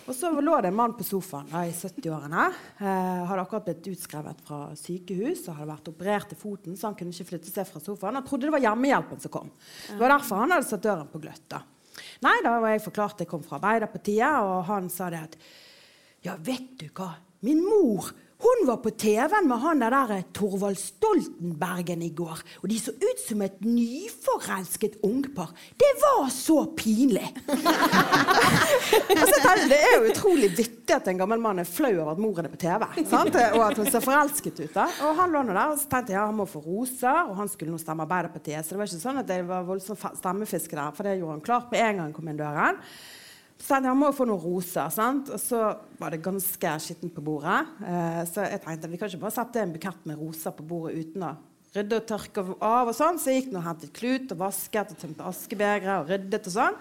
Og så lå det en mann på sofaen da, i 70-årene. Eh, hadde akkurat blitt utskrevet fra sykehus og hadde vært operert i foten, så han kunne ikke flytte seg fra sofaen. Han trodde det var hjemmehjelpen som kom. Det var derfor han hadde satt døren på gløtt. Nei, da var jeg forklart jeg kom fra Arbeiderpartiet, og han sa det at Ja, vet du hva? Min mor hun var på TV-en med han der der Torvald Stoltenbergen i går. Og de så ut som et nyforelsket ungpar. Det var så pinlig! <laughs> altså, det- det er jo utrolig vittig at en gammel mann er flau over at moren er på TV. Sant? Og at hun ser forelsket ut. da. Og han lå nå der og så tenkte jeg, ja, han må få roser, og han skulle nå stemme Arbeiderpartiet. Så det var ikke sånn at det var voldsomt stemmefiske der, for det gjorde han klart med en gang han kom inn døren. Så han må jo få noen roser. sant? Og så var det ganske skittent på bordet. Eh, så jeg tenkte vi kan ikke bare sette en bukett med roser på bordet uten å rydde og tørke av. og sånn. Så jeg gikk nå og hentet klut og vasket og tømte askebegre og ryddet og sånn.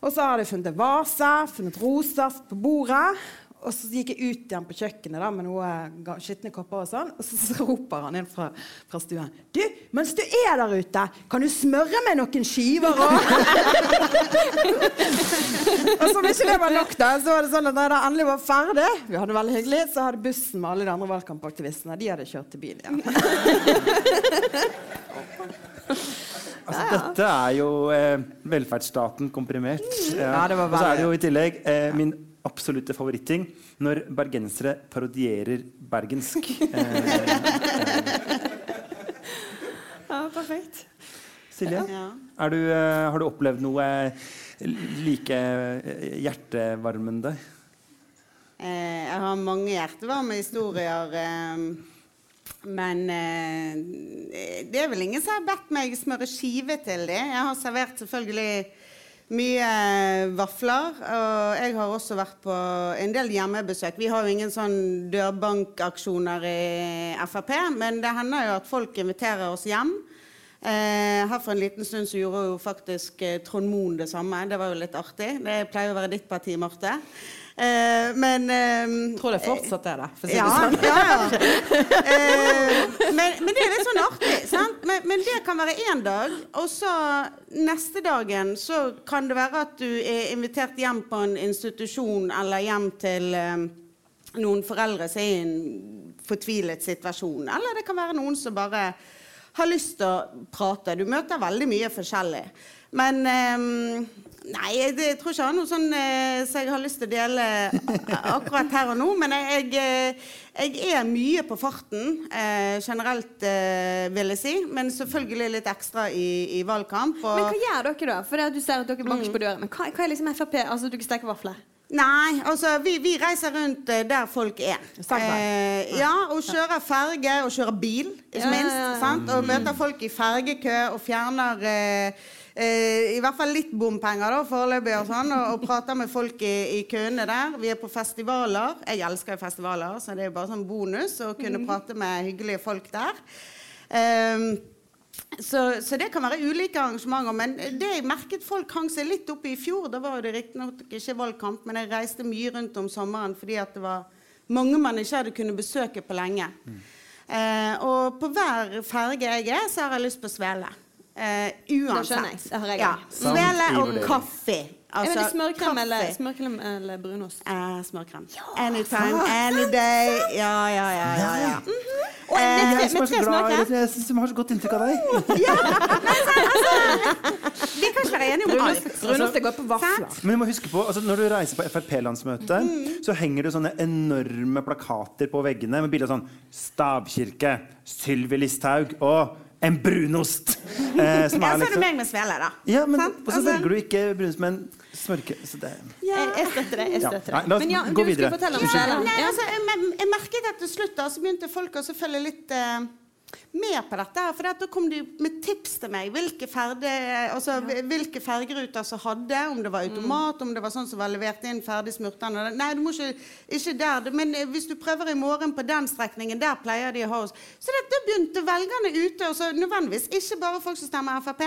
Og så hadde jeg funnet vase, funnet roser på bordet. Og så gikk jeg ut igjen på kjøkkenet da, med noen ga- skitne kopper. Og sånn, og så, roper han inn fra, fra stuen. 'Du, mens du er der ute, kan du smøre meg noen skiver òg?' <laughs> og som ikke det var nok, da, så var det sånn at da det endelig var ferdig, vi hadde det veldig hyggelig, så hadde bussen med alle de andre valgkampaktivistene de hadde kjørt til byen igjen. <laughs> Altså, Dette er jo eh, velferdsstaten komprimert. Ja, det var Og så er det jo i tillegg eh, min absolutte favoritting når bergensere parodierer bergensk. <laughs> Eh, Ja, perfekt. Silje, Ja. er du, eh, har du opplevd noe like eh, hjertevarmende? Eh, jeg har mange hjertevarme historier. Eh, men eh, det er vel ingen som har bedt meg smøre skive til det. Jeg har servert selvfølgelig Mye vafler. Og jeg har også vært på en del hjemmebesøk. Vi har jo ingen sånn dørbankaksjoner i Frp, men det hender jo at folk inviterer oss hjem. Eh, her for en liten stund så gjorde jo faktisk eh, Trond Moen det samme. Det var jo litt artig. Det pleier å være ditt parti, Marte. Eh, men eh, tror det fortsatt er det. For å si ja, det sånn. ja, ja. Eh, men, men det er litt sånn artig. Sant? Men, men det kan være én dag, og så neste dagen så kan det være at du er invitert hjem på en institusjon eller hjem til eh, noen foreldre som er i en fortvilet situasjon. Eller det kan være noen som bare har lyst til å prate. Du møter veldig mye forskjellig. Men eh, Nei, jeg, jeg tror ikke jeg har noe sånn eh, som jeg har lyst til å dele akkurat her og nå. Men jeg, jeg, eh, jeg er mye på farten eh, generelt, eh, vil jeg si. Men selvfølgelig litt ekstra i, i valgkamp. Og, Men hva gjør dere da? For det at du ser at dere banker Mm. på døren. Men hva, hva er liksom Frp? Altså, dere steker vafler? Nei, altså vi, vi reiser rundt eh, der folk er. Eh, ja, og kjører ferge og kjører bil, ikke Ja, minst. ja, ja. Sant? Og møter folk i fergekø og fjerner eh, eh, i hvert fall litt bompenger da, foreløpig, og sånn, og, og prater med folk i, i køene der. Vi er på festivaler. Jeg elsker jo festivaler, så det er jo bare sånn bonus å kunne prate med hyggelige folk der. Ehm, så, så det kan være ulike arrangementer. Men det jeg merket folk hang seg litt opp i i fjor, da var det riktignok ikke valgkamp, men jeg reiste mye rundt om sommeren fordi det var mange man ikke hadde kunnet besøke på lenge. Eh, og på hver ferge jeg er, så har jeg lyst på svele. Eh, uansett. skjønner jeg. Det har jeg ja. Svele og kaffe. jeg Altså, smørkrem, eller, kaffe. smørkrem eller brunost. Eh, smørkrem. Anytime, any day. Ja, ja, ja. ja, ja. Og Eh, med, Jeg tre, er med tre smørkrem. Jeg synes vi har så godt inntrykk av deg. ja. Vi kan ikke være enige om alt. Brunost er godt på vafler. Men du må huske på, altså, Når du reiser på Frp-landsmøte, Mm. så henger det sånne enorme plakater på veggene med bilder av sånn Stavkirke, Sylvi Listhaug og en brunost. Eh, <laughs> som Ja, er så er det liksom meg med svele, da. ja, men, Og så Altså- velger du ikke brunost, men smørke. Så det Jeg, jeg støtter det. jeg Ja. støtter Nei, det. la oss Men ja, gå du videre. skulle fortelle om Ja, nei, altså, jeg, jeg, jeg merket at til slutt da, så begynte folk å følge litt eh, med på dette. her, For da kom de med tips til meg. Hvilke, ferde, altså, hvilke fergeruter som hadde, om det var automat, om det var sånn som var levert inn ferdig smurtende. Nei, du må ikke, ikke der. Men eh, hvis du prøver i morgen på den strekningen, der pleier de å ha oss. Så det, da begynte velgerne ute. Og så nødvendigvis ikke bare folk som stemmer Frp,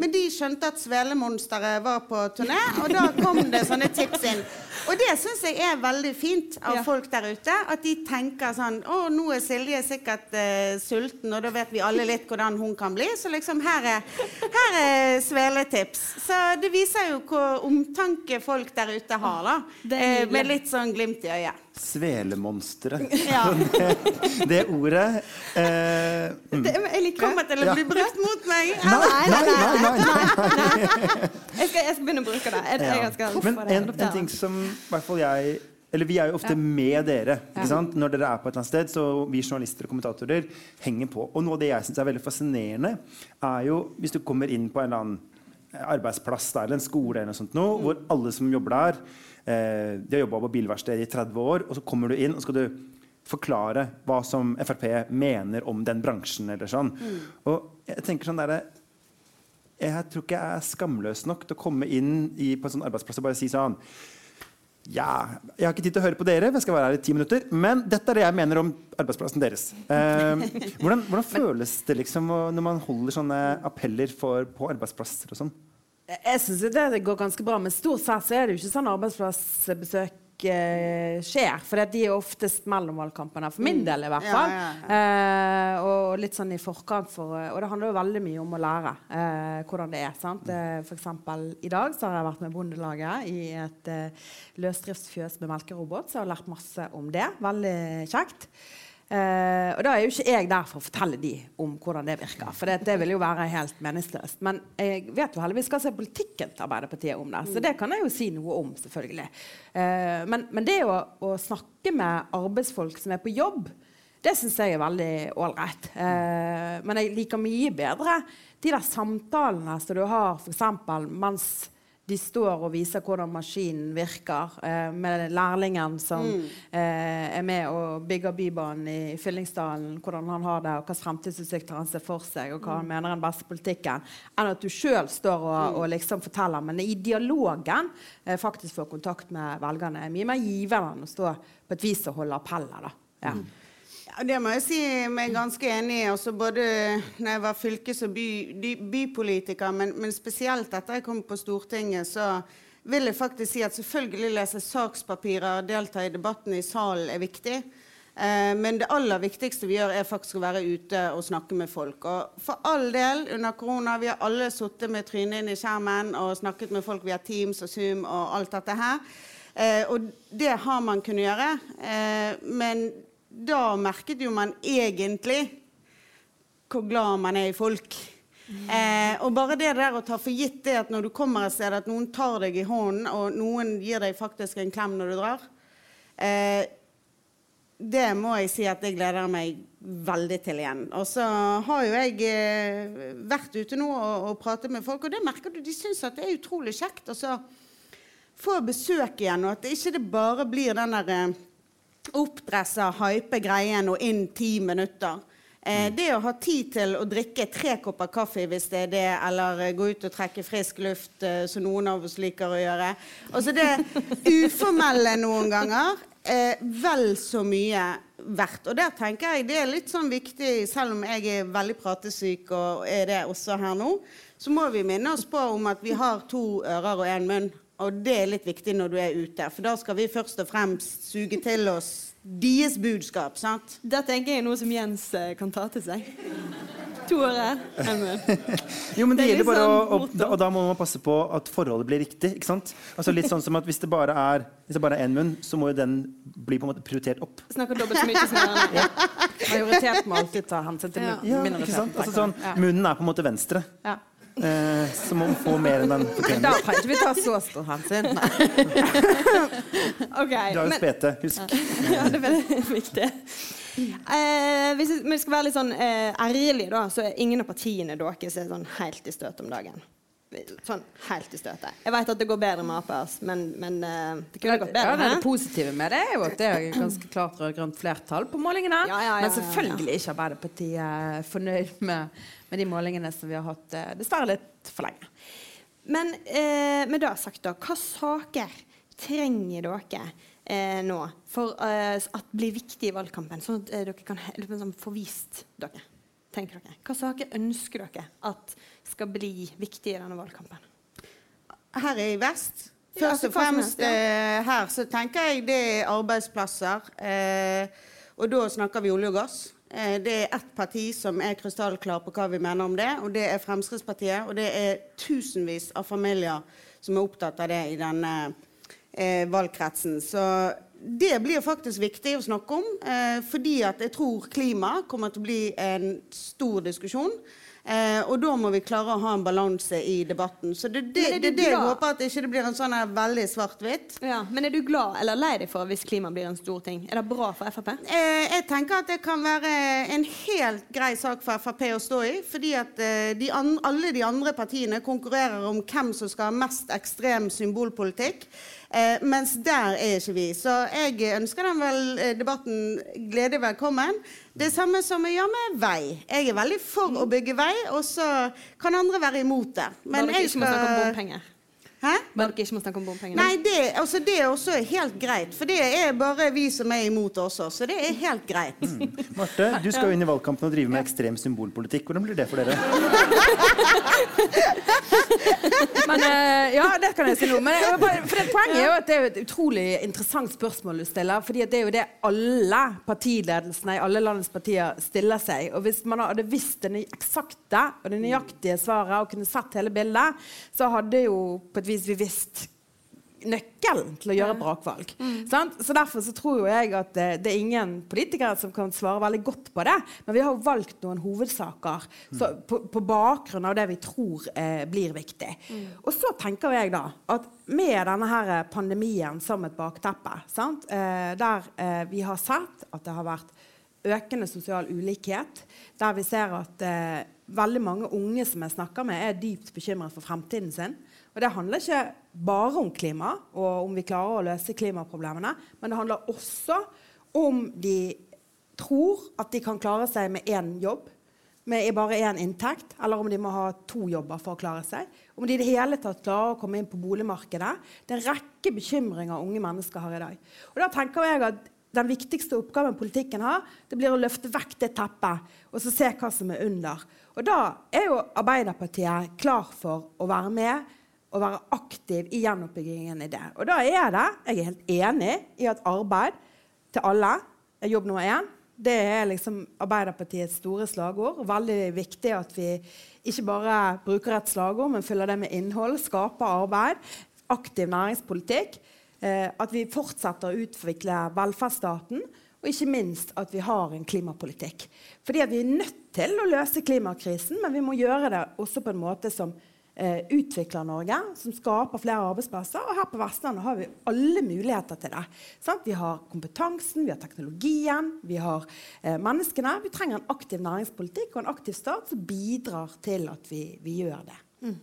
men de skjønte at Svelemonsteret var på turné, og da kom det sånne tips inn. Og det syns jeg er veldig fint av Ja. folk der ute. At de tenker sånn Å, nå er Silje sikkert eh, sulten, og da vet vi alle litt hvordan hun kan bli. Så liksom her er, her er sveletips. Så det viser jo hvor omtanke folk der ute har, da. Eh, med litt sånn glimt i øyet. Svelemonsteret. Ja. det, <laughs> det ordet eh, mm. Det, jeg liker kommer til å bli brukt mot meg. Nei, nei, nei, nei, nei. Jeg, skal, jeg skal begynne å bruke det. Jeg, jeg skal, Men en det en, en ting som i hvert fall jeg eller Vi er jo ofte med dere ikke sant? når dere er på et eller annet sted. Så vi journalister og kommentatorer henger på. Og noe av det jeg syns er veldig fascinerende, er jo hvis du kommer inn på en eller annen arbeidsplass eller en skole, eller noe sånt, nå, hvor alle som jobber der, eh, de har jobba på bilverksted i 30 år, og så kommer du inn og skal du forklare hva som Frp mener om den bransjen. eller sånn. Og jeg tenker sånn der, jeg tror ikke jeg er skamløs nok til å komme inn i, på en sånn arbeidsplass og bare si sånn Ja, jeg har ikke tid til å høre på dere, jeg skal være her i ti minutter, men dette er det jeg mener om arbeidsplassen deres. Eh, <laughs> hvordan, hvordan føles det liksom når man holder sånne appeller for, på arbeidsplasser og sånn? Jeg syns det, det går ganske bra, men stort sett så er det jo ikke sånn arbeidsplassbesøk eh, skjer. For de er oftest mellom valgkampene, for min del i hvert Ja, fall. ja, Eh, og litt sånn i forkant. For, og det handler jo veldig mye om å lære eh, hvordan det er. sant? Eh, for eksempel i dag så har jeg vært med Bondelaget i et eh, løsdriftsfjøs med melkerobot, så jeg har lært masse om det. Veldig kjekt. Eh, og da er jo ikke jeg der for å fortelle de om hvordan det virker. For det, det vil jo være helt meningsløst. Men jeg vet jo heldigvis hva som er politikken til Arbeiderpartiet om det. Så det kan jeg jo si noe om, selvfølgelig. Eh, men, men det å, å snakke med arbeidsfolk som er på jobb, det syns jeg er veldig ålreit. Eh, men jeg liker mye bedre de der samtalene som du har f.eks. mens de står og viser hvordan maskinen virker, eh, med lærlingen som eh, er med og bygger Bybanen i Fyllingsdalen, hvordan han har det, og hvilke fremtidsutsikter han ser for seg, og hva han mener er den beste politikken, enn at du sjøl står og, og liksom forteller. Men i dialogen eh, faktisk får kontakt med velgerne er mye mer givende enn å stå på et vis og holde appeller. da. Ja. Ja, det må jeg si meg ganske enig i. Altså både når jeg var fylkes- og by, bypolitiker, men, men spesielt etter jeg kom på Stortinget, så vil jeg faktisk si at selvfølgelig lese sakspapirer og delta i debatten i salen er viktig. Eh, men det aller viktigste vi gjør, er faktisk å være ute og snakke med folk. Og for all del, under korona, vi har alle sittet med trynet inn i skjermen og snakket med folk via Teams og Zoom og alt dette her. Eh, og det har man kunnet gjøre. Eh, men da merket jo man egentlig hvor glad man er i folk. Eh, og bare det der å ta for gitt det at når du kommer et sted, at noen tar deg i hånden, og noen gir deg faktisk en klem når du drar, eh, det må jeg si at jeg gleder meg veldig til igjen. Og så har jo jeg eh, vært ute nå og, og pratet med folk, og det merker du, de syns at det er utrolig kjekt. Og få besøk igjen, og at ikke det bare blir den der eh, oppdressa, hype greien og inn ti minutter. Eh, det å ha tid til å drikke tre kopper kaffe hvis det er det, eller eh, gå ut og trekke frisk luft, eh, som noen av oss liker å gjøre. Altså det <laughs> uformelle noen ganger eh, vel så mye verdt. Og der tenker jeg det er litt sånn viktig, selv om jeg er veldig pratesyk og er det også her nå, så må vi minne oss på om at vi har to ører og én munn. Og det er litt viktig når du er ute, for da skal vi først og fremst suge til oss deres budskap. sant? Det tenker jeg er noe som Jens eh, kan ta til seg. To år munn. Jo, men det, Det er gjelder bare å, liksom å, motto. da, Og da må man passe på at forholdet blir riktig. ikke sant? Altså Litt sånn som at Hvis det bare er Hvis det bare er én munn, så må jo den bli på en måte prioritert opp. Snakker dobbelt så mye som ørene. Majoritet må alltid ta hensyn til Ja. Ja, ikke sant? Altså sånn, Munnen er på en måte venstre, Ja. Eh, som om få mer enn den <laughs> Da kan ikke vi ta så stor hensyn. Nei. <laughs> Du har jo men- spete, husk. <laughs> ja, det er veldig viktig. Eh, hvis vi skal være litt sånn eh, ærlige, da, så er ingen av partiene deres er sånn helt i støtet om dagen. Sånn helt i støtet. Jeg vet at det går bedre med Ap, men, men eh, det kunne gått Ja, bedre. det, det positive med det er jo at det er ganske klart rød-grønt flertall på målingene. Ja, ja, ja, Men ja, selvfølgelig er ikke Arbeiderpartiet fornøyd med, med de målingene som vi har hatt eh, dessverre litt for lenge. Men eh, med det sagt, da, hva saker trenger dere eh, nå for eh, at blir viktig i valgkampen, sånn at eh, dere kan liksom, få vist dere? tenker dere? Hva saker ønsker dere at skal bli viktig i denne valgkampen? Her i vest Først og fremst eh, her så tenker jeg det er arbeidsplasser. Eh, og da snakker vi olje og gass. Eh, det er ett parti som er krystallklar på hva vi mener om det, og det er Fremskrittspartiet. Og det er tusenvis av familier som er opptatt av det i denne valgkretsen. Så det blir faktisk viktig å snakke om, fordi at jeg tror klima kommer til å bli en stor diskusjon. Eh, og da må vi klare å ha en balanse i debatten. Så det, det, er det, det jeg håper at ikke det blir en sånn her veldig svart-hvitt. Ja, men er du glad eller lei deg for hvis klima blir en stor ting? Er det bra for Frp? Eh, jeg tenker at det kan være en helt grei sak for Frp å stå i. Fordi at eh, de an alle de andre partiene konkurrerer om hvem som skal ha mest ekstrem symbolpolitikk. Eh, mens der er ikke vi. Så jeg ønsker den vel eh, debatten glede velkommen. Det samme som jeg gjør med vei. Jeg er veldig for å bygge vei, og så kan andre være imot det. Men Bare jeg ikke må snakke om bompenger. Hæ? Bare dere ikke må snakke om bompenger. Nei, det, altså det er også helt greit. For det er bare vi som er imot også. Så det er helt greit. Marte, du skal jo inn i valgkampen og drive med ekstrem symbolpolitikk. Hvordan blir det for dere? <laughs> Men uh, ja, det kan jeg si noe Men bare, for det, poenget er jo at det er et utrolig interessant spørsmål du stiller. fordi det er jo det alle partiledelsene i alle landets partier stiller seg. Og hvis man hadde visst det eksakte og det nøyaktige svaret og kunne sett hele bildet, så hadde jo på et vis vi bevisst nøkkelen til å gjøre brakvalg. Sant? Så Derfor så tror jo jeg at det, det er ingen politikere som kan svare veldig godt på det. Men vi har jo valgt noen hovedsaker så, på, på bakgrunn av det vi tror eh, blir viktig. Og så tenker jeg da at med denne her pandemien som et bakteppe, sant? Eh, der eh, vi har sett at det har vært økende sosial ulikhet, der vi ser at eh, veldig mange unge som jeg snakker med, er dypt bekymret for fremtiden sin. Og det handler ikke bare om klima og om vi klarer å løse klimaproblemene, men det handler også om de tror at de kan klare seg med én jobb, med bare én inntekt, eller om de må ha to jobber for å klare seg. Om de i det hele tatt klarer å komme inn på boligmarkedet. Det er en rekke bekymringer unge mennesker har i dag. Og da tenker jeg at den viktigste oppgaven politikken har, det blir å løfte vekk det teppet og så se hva som er under. Og da er jo Arbeiderpartiet klar for å være med og være aktiv i gjenoppbyggingen i det. Og da er det, jeg er helt enig i at arbeid til alle er jobb nummer én. Det er liksom Arbeiderpartiets store slagord. Veldig viktig at vi ikke bare bruker et slagord, men fyller det med innhold. Skaper arbeid. Aktiv næringspolitikk. Eh, at vi fortsetter å utvikle velferdsstaten. Og ikke minst at vi har en klimapolitikk. Fordi Vi er nødt til å løse klimakrisen, men vi må gjøre det også på en måte som eh, utvikler Norge, som skaper flere arbeidsplasser. Og her på Vestlandet har vi alle muligheter til det. Sant? Vi har kompetansen, vi har teknologien, vi har eh, menneskene. Vi trenger en aktiv næringspolitikk og en aktiv stat som bidrar til at vi, vi gjør det. Mm.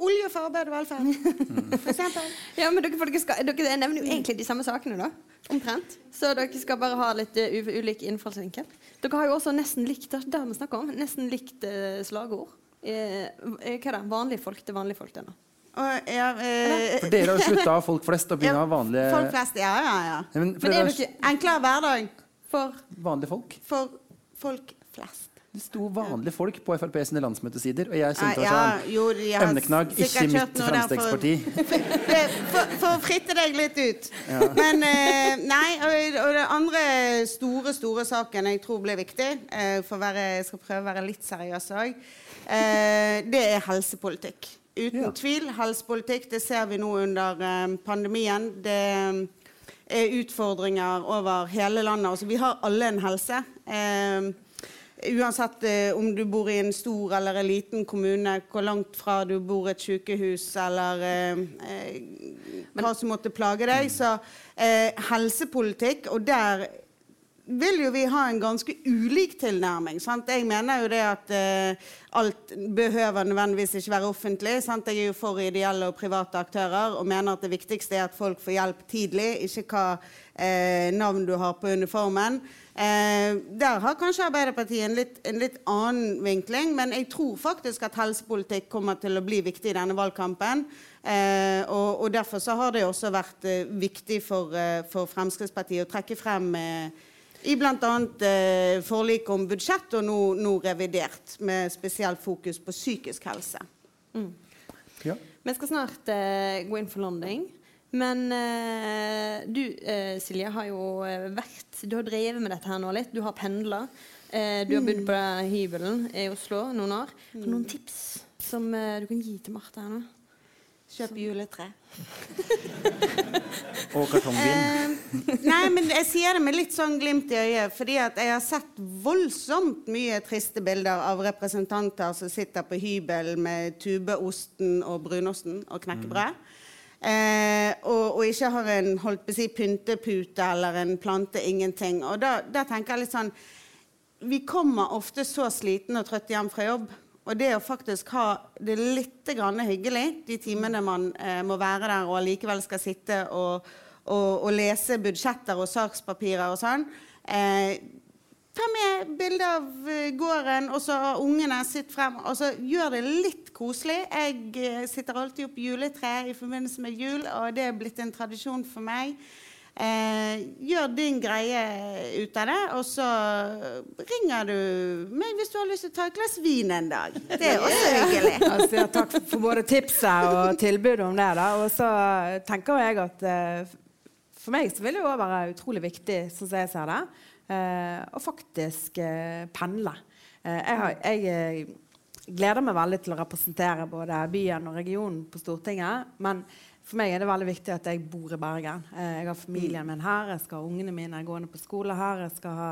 Olje for arbeid og velferd, for eksempel. <laughs> ja, men dere, dere, skal, dere, nevner jo egentlig de samme sakene, da. Omtrent. Så dere skal bare ha litt uh, ulik innfallsvinkel. Dere har jo også nesten likt det vi snakker om, nesten likt uh, slagord. Eh, hva er det? Vanlige folk til vanlige folk? det. Og, ja, eh, For dere har jo slutta folk flest og begynner av vanlige Folk flest, ja, ja, ja. Men, Men er det ikke enklere hverdag for vanlige folk? For folk flest. Det sto vanlige folk på Frp sine landsmøtesider, og jeg syntes det ja, sånn jo, emneknagg, ikke mitt Fremskrittsparti. <laughs> For, for, for, å fritte deg litt ut. Ja. Men eh, Nei, og, og det andre store, store saken jeg tror blir viktig, eh, for være, jeg skal prøve å være litt seriøs òg, Eh, det er helsepolitikk. Uten ja. tvil helsepolitikk. Det ser vi nå under eh, pandemien. Det eh, er utfordringer over hele landet. Altså, vi har alle en helse. Eh, uansett eh, om du bor i en stor eller en liten kommune, hvor langt fra du bor et sykehus, eller eh, hva som måtte plage deg. Så helsepolitikk, og der vil jo vi ha en ganske ulik tilnærming. Sant? Jeg mener jo det at uh, alt behøver nødvendigvis ikke være offentlig. Sant? Jeg er jo for ideelle og private aktører og mener at det viktigste er at folk får hjelp tidlig, ikke hva uh, navn du har på uniformen. Uh, der har kanskje Arbeiderpartiet en litt, en litt, annen vinkling, men jeg tror faktisk at helsepolitikk kommer til å bli viktig i denne valgkampen. Og, og, Derfor så har det også vært viktig for, for, Fremskrittspartiet å trekke frem eh, i bl.a. Eh, forliket om budsjett og nå, nå, revidert, med spesielt fokus på psykisk helse. Mm. Ja. Vi skal snart eh, gå inn for landing. Men eh, du eh, Silje har jo eh, vært Du har drevet med dette her nå litt. Du har pendla. Eh, du har bodd på hybelen i Oslo noen år. Har du noen mm. tips som du kan gi til Marte her nå? Kjøp juletre. <laughs> og kartongvin. Eh, nei, men jeg sier det med litt sånn glimt i øyet. Fordi at jeg har sett voldsomt mye triste bilder av representanter som sitter på hybel med tubeosten og brunosten og knekkebrød. Mm. Eh, og, og, ikke har en holdt på å si pyntepute eller en plante, ingenting. Og da, da tenker jeg litt sånn Vi kommer ofte så slitne og trøtte hjem fra jobb. Og det å faktisk ha det litt hyggelig de timene man eh, må være der og allikevel skal sitte og, og, og, lese budsjetter og sakspapirer og sånn eh, Ta med bilde av eh, gården, og så har ungene sitt frem. og så Gjør det litt koselig. Jeg eh, sitter alltid opp juletre i forbindelse med jul, og det er blitt en tradisjon for meg. Eh, gjør din greie ut av det, og så ringer du meg hvis du har lyst til å ta et glass vin en dag. Det er også hyggelig. <laughs> Altså, ja, takk for både tipset og tilbudet om det. Og så tenker jeg at eh, for meg så vil det jo være utrolig viktig, sånn som jeg ser det, eh, å faktisk eh, pendle. Eh, jeg, har, jeg eh, gleder meg veldig til å representere både byen og regionen på Stortinget. men for meg er det veldig viktig at jeg bor i Bergen. Eh, jeg har familien min her, jeg skal ha ungene mine gående på skole her. Jeg skal ha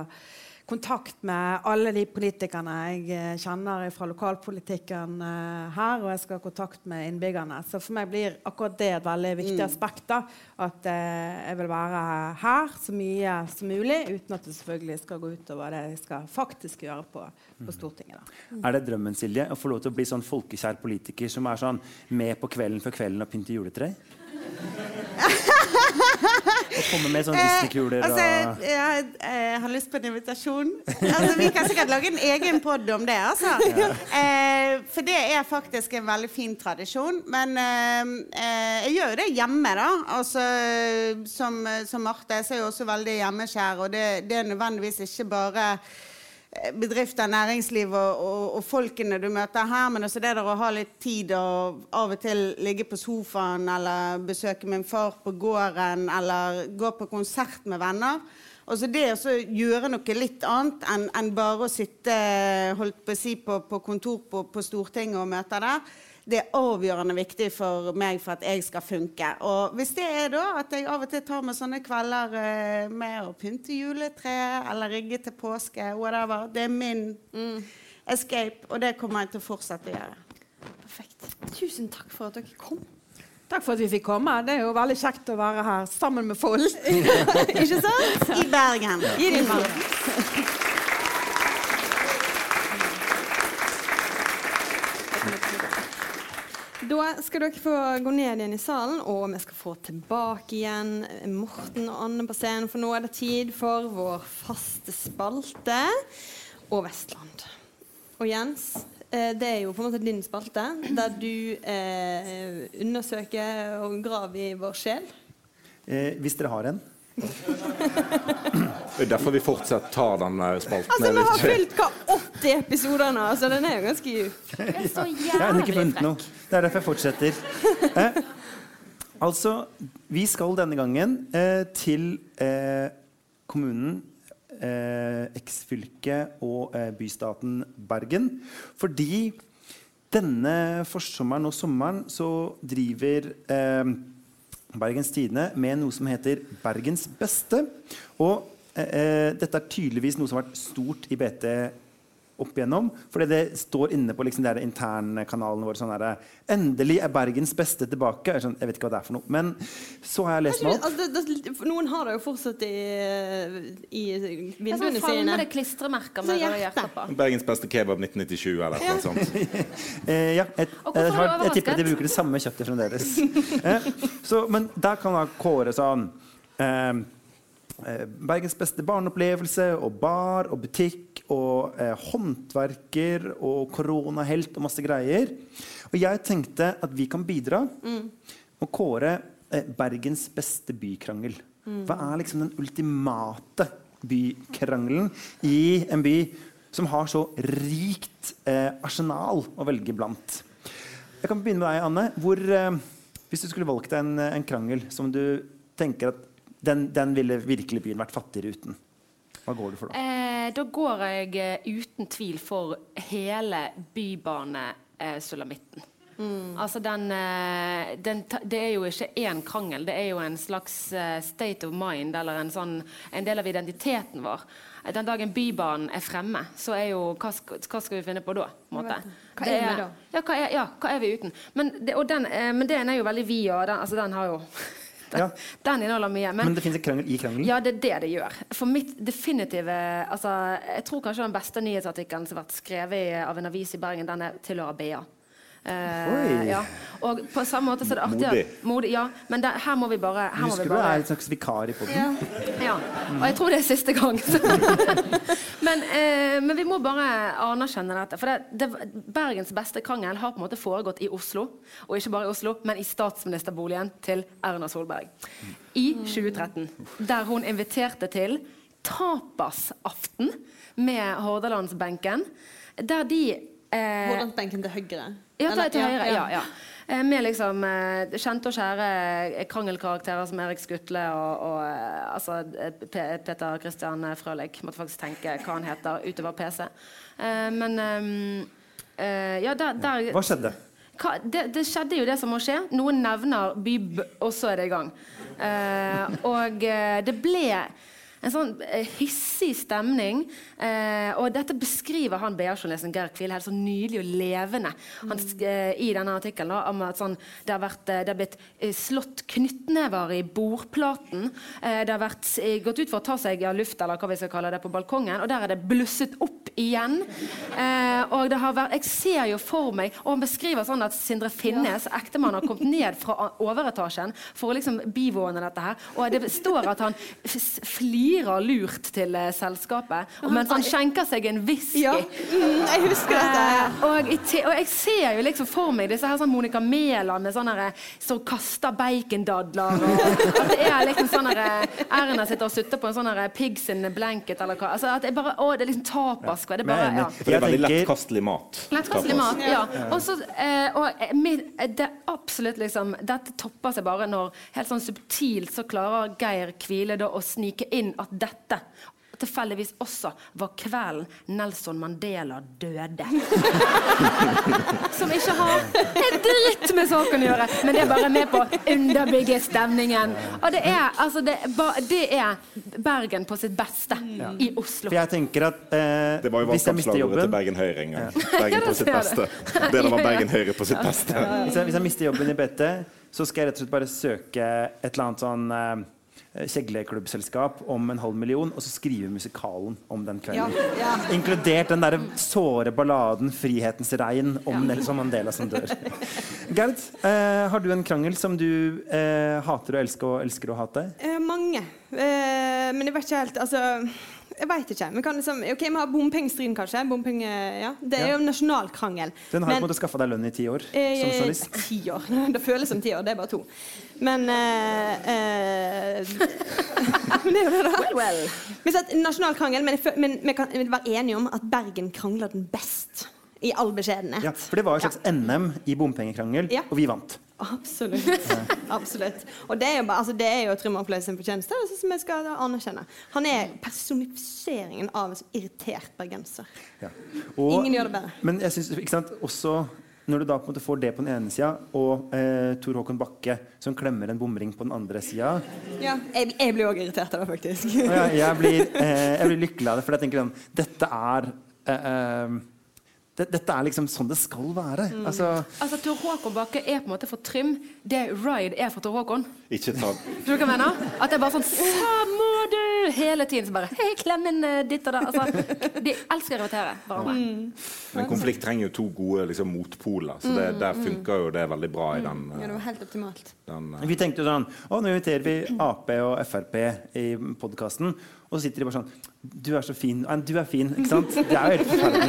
kontakt med alle de politikerne jeg eh, kjenner fra lokalpolitikken eh, her, og jeg skal ha kontakt med innbyggerne. Så for meg blir akkurat det et veldig viktig aspekt. da, At eh, jeg vil være her så mye som mulig, uten at det selvfølgelig skal gå utover det jeg skal faktisk gjøre på, på Stortinget. da. Er det drømmen Silje, å få lov til å bli sånn folkekjær politiker som er sånn med på kvelden før kvelden og pynte juletre? <laughs> komme med sånne Disney-kuler altså, og jeg, jeg har lyst på en invitasjon. Altså, vi kan sikkert lage en egen pod om det. Altså. Eh, for det er faktisk en veldig fin tradisjon. Men eh, eh, jeg gjør jo det hjemme, da. Altså, som, som Marte så er jeg også veldig hjemmeskjær. Og det, det er nødvendigvis ikke bare eh, bedrifter, næringsliv og, og, og, folkene du møter her, men også det der å ha litt tid og av og til ligge på sofaen eller besøke min far på gården eller gå på konsert med venner. Også det å gjøre noe litt annet enn, enn bare å sitte holdt på, si, på, på kontor på, på Stortinget og møte der, det er avgjørende viktig for meg for at jeg skal funke. Og hvis det er da at jeg av og til tar meg sånne kvelder eh, med å pynte juletre eller rigge til påske, whatever, det er min mm, escape, og det kommer jeg til å fortsette å gjøre. Perfekt. Tusen takk for at dere kom. Takk for at vi fikk komme. Det er jo veldig kjekt å være her sammen med folk. <laughs> Ikke sant? I Bergen. Gi dem Da skal dere få gå ned igjen i salen, og vi skal få tilbake igjen Morten og Anne på scenen. For nå er det tid for vår faste spalte og Vestland. Og Jens, eh, det er jo på en måte din spalte, der du eh, undersøker og graver i vår sjel. eh, Hvis dere har en. Det er derfor vi fortsatt tar den spalten. Altså, er Vi har fulgt fylt hva 80 episoder nå, så den er jo ganske Jeg er så Jeg har ennå ikke jævlig funnet noe. frekk. Det er derfor jeg fortsetter. Eh, altså, vi skal denne gangen eh, til eh, kommunen, eh, eksfylket og eh, bystaten Bergen. Fordi denne forsommeren og sommeren så driver eh, Bergens Tidende med noe som heter Bergens beste. Og eh, eh, dette er tydeligvis noe som har vært stort i BT opp igjennom. Fordi det står inne på liksom, de internkanalene våre sånn her, Endelig er Bergens beste tilbake. Jeg, er sånn, jeg vet ikke hva det er for noe. Men så har jeg lest meg opp. Altså, det, det, noen har det jo fortsatt i, i Det er sånn vinduene sine. klistremerker med hjertet. Bergens beste kebab 1997 eller noe sånt. <laughs> Eh, ja, jeg, jeg, du jeg tipper de bruker det samme kjøttet fremdeles. <laughs> eh, så, men der kan da kåre sånn eh, eh, Bergens beste barneopplevelse og bar og butikk og eh, håndverker og koronahelt og masse greier. Og jeg tenkte at vi kan bidra og kåre eh, Bergens beste bykrangel. Hva er liksom den ultimate bykrangelen i en by som har så rikt eh, arsenal å velge blant? Jeg kan begynne med deg, Anne. Hvor, eh, hvis du skulle valgt en, en krangel som du tenker at den, den ville virkelig byen vært fattigere uten, hva går du for da? Eh, da går jeg eh, uten tvil for hele bybanesulamitten. Altså den, eh, den, det er jo ikke én krangel, det er jo en slags eh, state of mind, eller en, sånn, en del av identiteten vår. Eh, Den dagen Bybanen er fremme, så er jo Hva, hva skal vi finne på da? måte? Hva er vi da? Ja, hva er, ja, hva er vi uten? Men, det, og den, eh, men den er jo veldig vid, og den, altså, den har jo Ja. den inneholder mye. Men det finnes en krangel i krangelen? Ja, det er det det gjør. For mitt definitive altså, Jeg tror kanskje den beste nyhetsartikkelen som har vært skrevet av en avis i Bergen, den er tilhører BA. Eh, ja. Og på samme måte så er det artig Modig. at- Modig. Ja, men det, her må vi bare, her må Husker vi du du er en slags vikar i podden? ja. Og jeg tror det er siste gang. <laughs> men, eh, men vi må bare anerkjenne dette. For det, det, Bergens beste krangel har på en måte foregått i Oslo. Og ikke bare i Oslo, men i statsministerboligen til Erna Solberg. I 2013. Der hun inviterte til tapasaften med Hordalandsbenken. Der de eh, Hordalandsbenken til høyre. Ja, Eller- til høyre. Ja, ja. Eh, Med liksom eh, kjente og kjære krangelkarakterer som Erik Skutle og, og eh, altså, eh, Peter Christian Frølich. Måtte faktisk tenke hva han heter utover PC. Eh, Men eh, Ja, der, der Hva skjedde? hva, det, det skjedde jo det som må skje. Noen nevner Byb, og så er det i gang. Eh, og eh, det ble en sånn eh, hissig stemning. Eh, og dette beskriver han BA-journalisten Geir Kvilhed så nydelig og levende han, eh, i denne artikkelen. om at sånn, det, har vært, eh, det har blitt eh, slått knyttnever i bordplaten. Eh, det har vært gått ut for å ta seg av luft eller hva vi skal kalle det, på balkongen, og der er det blusset opp igjen. Eh, og det har vært, jeg ser jo for meg Og han beskriver sånn at Sindre Finnes, ektemann, har kommet ned fra overetasjen for å liksom bivåne dette her. Og det står at han f- flirer lurt til eh, selskapet og mens han skjenker seg en whisky. Ja, mm, jeg husker dette. Eh, og, i te- og jeg ser jo liksom for meg disse her sånn Monica Mæland med sånn som kaster bacondadler. Og <laughs> at det er liksom sånn her, Erna sitter og sutter på en sånn her pigs in a blanket eller hva. Altså at det bare, å, det er liksom tapas Det er Men jeg bare, enig. ja. For det er veldig tenker- lettkastelig mat. Lettkastelig mat, ja. Og så, eh, og eh, min- eh, det er absolutt liksom Dette topper seg bare når helt sånn subtilt så klarer Geir Kvile da å snike inn at dette tilfeldigvis også var kvelden Nelson Mandela døde. <laughs> Som ikke har en dritt med saken å gjøre, men det er bare med på å underbygge stemningen. Og det er, altså, det, ba- det er Bergen på sitt beste i Oslo. For jeg tenker at eh, Det var jo valgkampslagordet til Bergen Høyre en gang. Bergen på sitt beste. Det var <laughs> Bergen Høyre på sitt beste. hvis jeg, hvis jeg mister jobben i BT, så skal jeg rett og slett bare søke et eller annet sånn eh, kjegleklubbselskap om en halv million, og så skrive musikalen om den kvelden. Ja, ja. Inkludert den der såre balladen 'Frihetens regn' om Nelson Mandela som dør. Gerd, eh, har du en krangel som du eh, hater å elske og elsker å hate? Eh, mange. Eh, men jeg vet ikke helt Altså, jeg veit ikke. Vi kan liksom OK, vi har bompengestriden, kanskje. Bompenge, ja. Det er Ja. jo en nasjonal krangel. Den har Men- på en måte skaffa deg lønn i ti år som Eh, journalist. Ti år. <laughs> Det føles som ti år, det er bare to. Men eh, eh, <laughs> det er jo det, da. Well, well. Vi sa nasjonal krangel, men, jeg men vi kan være enige om at Bergen krangler den best. I all beskjedenhet. Ja, for det var et slags NM i bompengekrangel, Ja. og vi vant. Absolutt. <laughs> Absolutt. Og det er jo, bare, altså, det er jo Trym Ampeløy sin fortjeneste, det som jeg skal anerkjenne. Han er personifiseringen av en irritert bergenser. Ja. Og- Ingen gjør det bedre. Men jeg synes, også når du da på en måte får det på den ene sida, og eh, Tor Håkon Bakke som klemmer en bomring på den andre sida Ja, jeg, jeg blir òg irritert av det, faktisk. ja, jeg, blir, eh, jeg blir lykkelig av det, for jeg tenker sånn Dette er eh, eh, det, Dette er liksom sånn det skal være. Altså, Altså, Tor Håkon Bakke er på en måte for Trym det Ride er for Tor Håkon. Ikke ta <laughs> du hva jeg mener? At det er bare sånn Så må du! Hele tiden så bare Hei, klem inn eh, ditt og da. Altså, de elsker å irritere hverandre. Men konflikt trenger jo to gode liksom, motpoler, så det, der funker jo det veldig bra i den, Ja, det eh, var helt optimalt. den uh... vi tenkte jo sånn Å, nå inviterer vi Ap og Frp i podkasten. Og så sitter de bare sånn Du er så fin. Nei, Du er fin, ikke sant? Det er jo helt forferdelig.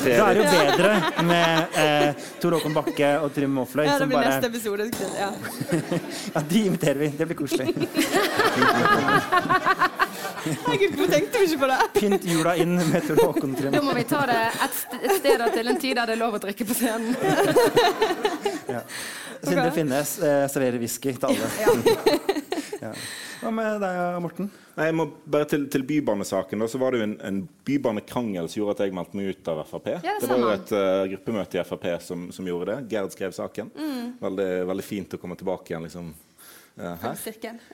<laughs> Det Da er det jo bedre med eh, Tor Håkon Bakke og Trym Måfløy Ja, det som blir bare neste episode. Ja. <laughs> Ja, de inviterer vi. Det blir koselig. <laughs> Herregud, hvorfor tenkte vi ikke på det? Pynt jula inn med Tor Håkon Trym. Da må vi ta det et, et sted og til en tid der det er lov å drikke på scenen. ja. Sindre Finnes eh, serverer whisky til alle. Ja. Hva med deg, Morten? Nei, jeg må bare til, til bybanesaken. Da, så var det jo en, en bybanekrangel som gjorde at jeg meldte meg ut av Frp. Ja, det det var jo et uh, gruppemøte i Frp som, som gjorde det. Gerd skrev saken. Mm. Veldig, veldig fint å komme tilbake igjen liksom, her.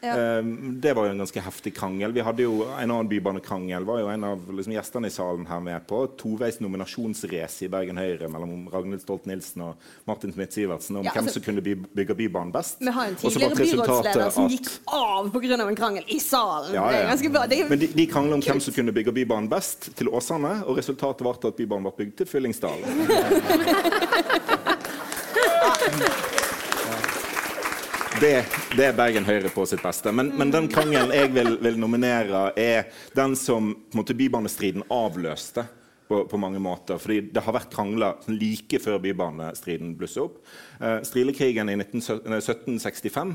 Ja. Eh, det var jo en ganske heftig krangel. Vi hadde jo En annen bybanekrangel var jo en av liksom, gjestene i salen her med på. Toveis nominasjonsrace i Bergen Høyre mellom Ragnhild Stolt-Nielsen og Martin Smith-Sivertsen om Ja, hvem altså- som kunne by bygge Bybanen best. Vi har en tidligere byrådsleder som gikk av pga. en krangel i salen. Ja, Det ja. Det er, Men de, de krangler om hvem som kunne bygge Bybanen best til Åsane, og resultatet ble at Bybanen ble bygd til Fyllingsdalen. <laughs> <laughs> Det, det er Bergen Høyre på sitt beste. Men, men den krangelen jeg vil, vil nominere, er den som måte, bybanestriden avløste. På, på mange måter, fordi Det har vært krangler sånn like før bybanestriden blusset opp. Eh, Strilekrigen i 19, nei, 1765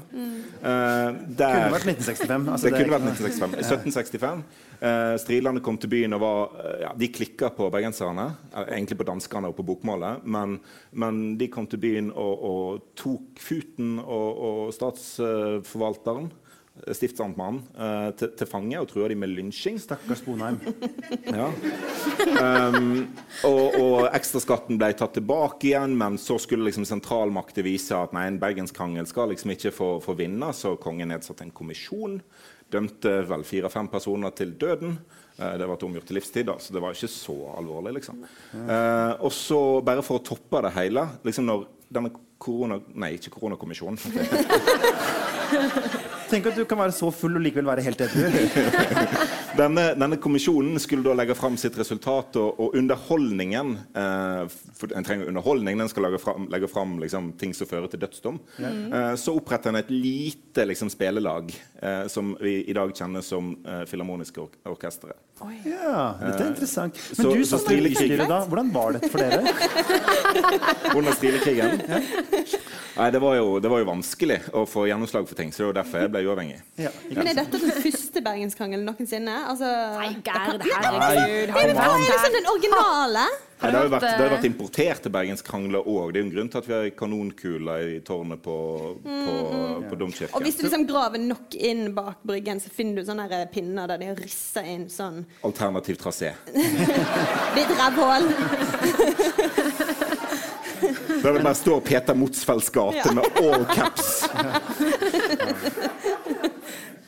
eh, der, Kunne vært 1965. altså det det, kunne vært 1965. 1765. Eh, Strilene kom til byen og var eh, ja, De klikka på bergenserne. eh, Egentlig på danskene og på bokmålet. Men, men de kom til byen og, og tok Futen og, og statsforvalteren, eh, stiftsamtmannen, uh, til, til fange og trua de med lynsjing. Stakkars Bonheim. <laughs> Ja. Um, og, og ekstraskatten ble tatt tilbake igjen, men så skulle liksom sentralmakten vise at nei, en bergenskrangel skal liksom ikke få, få vinne, så kongen nedsatte en kommisjon dømte vel fire-fem personer til døden. Eh, det var omgjort til livstid, da, så det var ikke så alvorlig. liksom. Eh, og så, bare for å toppe det hele liksom når denne korona... Nei, ikke koronakommisjonen. <laughs> Tenk at du kan være så full og likevel være helt edru. <laughs> Denne, denne, kommisjonen skulle da legge fram sitt resultat, og, og underholdningen eh, for En trenger underholdning, den skal legge fram, legge fram liksom, ting som fører til dødsdom. Mm. Eh, så oppretter en et lite liksom, spelelag eh, som vi i dag kjenner som eh, Filharmoniske or Orkesteret. Ja, dette er interessant. Men så, du som styrer da, hvordan var dette for dere? <laughs> Under strilekrigen? Ja. Nei, det var, jo, det var, jo, vanskelig å få gjennomslag for ting, så det var derfor jeg ble uavhengig. Ja, Men er dette den første bergenskrangelen noensinne? Altså... Nei, Gerd, herregud. Hva er liksom den originale? Nei, det, har jo vært, det har vært importerte bergenskrangler òg. Det er jo en grunn til at vi har kanonkuler i tårnet på, på, mm. på domkirken. Og hvis du liksom graver nok inn bak bryggen, så finner du sånne pinner der de har rissa inn sånn Alternativ trasé. <laughs> Litt rævhull. Der det bare står Peter Motsfeldts gate ja. med all caps. <laughs>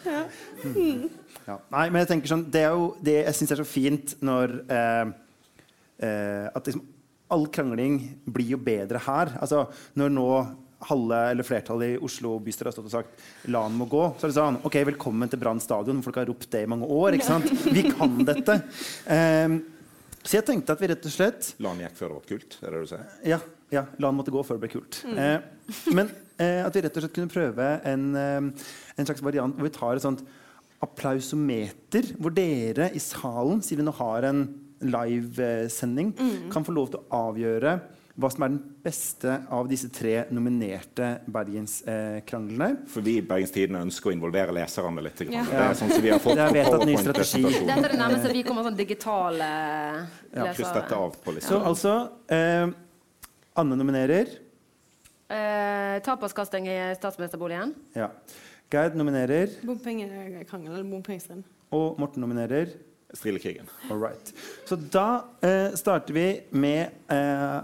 ja. Mm. Ja. Nei, men jeg tenker sånn Det er jo det jeg syns er så fint når eh, eh, At liksom all krangling blir jo bedre her. Altså når nå halve eller flertallet i Oslo bystyre har stått og sagt la han må gå, så er det sånn OK, velkommen til Brann stadion. Folk har ropt det i mange år. ikke sant? <laughs> Vi kan dette. Eh, så jeg tenkte at vi rett og slett La han gikk før det var kult? er det du sier? Ja. ja la han måtte gå før det ble kult. Mm. Eh, men eh, at vi rett og slett kunne prøve en, eh, en, slags variant hvor vi tar et sånt applausometer, hvor dere i salen, siden vi nå har en livesending, mm. kan få lov til å avgjøre hva som er den beste av disse tre nominerte bergenskranglene. Eh, For vi i Bergens Tidende ønsker å involvere leserne litt. Ja. Det er sånn som vi har fått <laughs> på PowerPoint-presentasjonen. Dette er det nærmeste vi kommer sånn digitale lesere. Ja, kryss dette av på listen. Så altså eh, Anne nominerer. Eh, Tapaskasting i statsministerboligen. Ja. Gerd nominerer. Bompengekrangel eller bompengestriden. Og Morten nominerer. Strillekrigen. All right. Så da eh, starter vi med eh,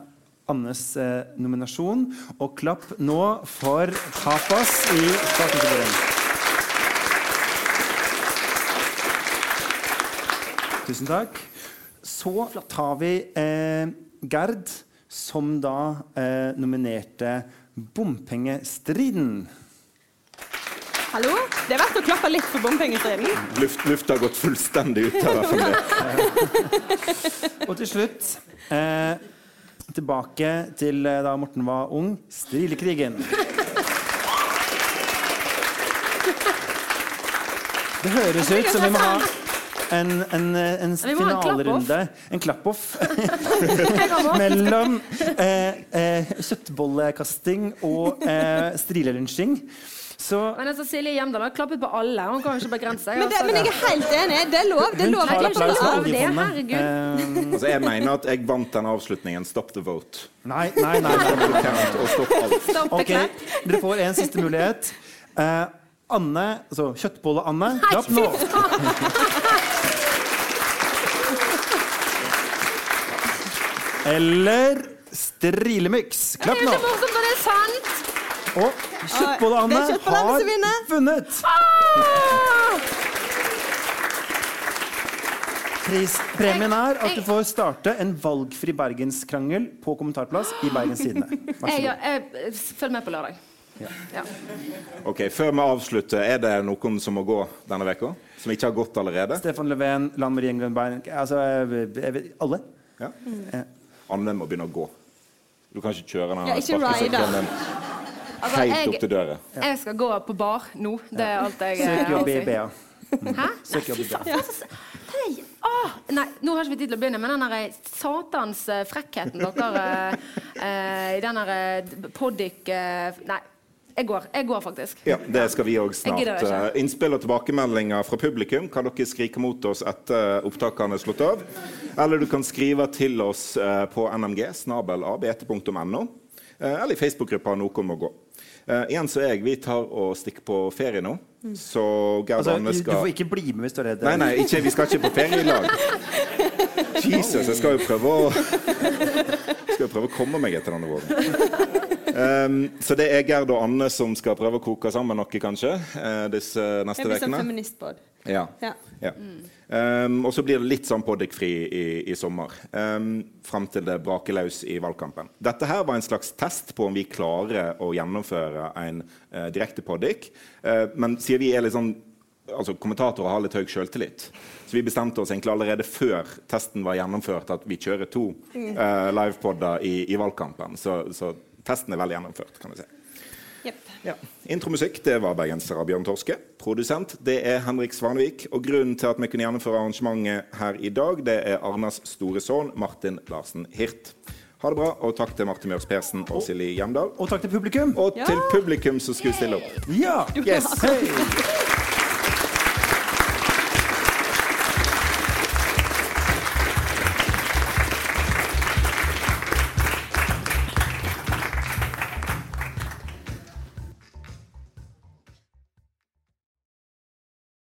Annes eh, nominasjon. Og klapp nå for Tapas i Statsministerbordet. Tusen takk. Så tar vi eh, Gerd, som da eh, nominerte Bompengestriden. Hallo? Det er verdt å klappe litt for bompengestriden. Luft, lufta har gått fullstendig ut av det. <laughs> Og til slutt eh, Tilbake til eh, da Morten var ung. Strilekrigen. Det høres ut som vi må ha en, en, en finalerunde. En klapp-off. <laughs> Mellom eh, eh, kjøttbollekasting og eh, strilelynsjing. Så... Men altså, Silje Hjemdal har klappet på alle. Hun kan jo ikke begrense seg. Men, det, men, jeg er helt enig. Det er lov. Det er lov. Hun tar applaus oljefondet. Um, altså, jeg mener at jeg vant den avslutningen. Stop the vote. Nei, nei, nei. stopp. Ok, Dere får en siste mulighet. Uh, Anne, altså Kjøttbolle-Anne, klapp nå. Eller Strilemix. Klapp nå. Det er så morsomt når det er sant. Og Kjøttbolle-Anne har vunnet! Premien Prispremien er at du får starte en valgfri bergenskrangel på kommentarplass i Bergens Tidende. <laughs> Følg med på lørdag. Ja. Ja. Ok, Før vi avslutter, er det noen som må gå denne veka? Som ikke har gått allerede? Stefan Löfven, Lan Marie Englund Bein Altså alle. Ja. Mm. Anne må begynne å gå. Du kan ikke kjøre den. Ja, ikke ride. Altså, Helt opp til døra. Jeg skal gå på bar nå. Det er alt jeg Søk jobb i BA. Hæ? <laughs> Søk jobb i BA. Nei, nå har ikke vi tid til å begynne, men den der satans eh, frekkheten dere eh, i den der eh, Poddik eh, Nei. Jeg går, jeg går, faktisk. Ja, Det skal vi òg snart. Innspill og tilbakemeldinger fra publikum kan dere skrike mot oss etter opptakene er slått av. Eller du kan skrive til oss på nmg snabelabt.no, Eller i Facebook-gruppa Noen må gå. Uh, igjen så er jeg Vi tar og stikker på ferie nå. Så Gerd altså, Anne skal Du får ikke bli med hvis du er redd? Nei, nei, ikke, vi skal ikke på ferie i lag. <laughs> Jesus, jeg skal jo prøve å <laughs> skal prøve å komme meg etter denne våren. Um, så det er Gerd og Anne som skal prøve å koke sammen noe, kanskje, uh, disse neste Det blir sånn ukene. Ja. Ja. ja. Um, og så blir det litt sånn poddikfri i, i sommer. Um, fram til det braker løs i valgkampen. Dette her var en slags test på om vi klarer å gjennomføre en uh, direkte poddik. Uh, men siden vi er litt sånn altså Kommentatorer har litt høy selvtillit. Så vi bestemte oss egentlig allerede før testen var gjennomført, at vi kjører to uh, livepodder i, i valgkampen. Så, så testen er vel gjennomført, kan vi si. Jepp. Ja. Intromusikk det var bergenser av Bjørn Torske. Produsent det er Henrik Svanevik. Og grunnen til at vi kunne gjennomføre arrangementet her i dag, det er Arnas store sønn Martin Larsen Hirt. Ha det bra, og takk til Marte Mjørs Persen og Silje Hjemdal. Og takk til publikum. Og til publikum som skulle stille opp. Ja! Yes! Hei!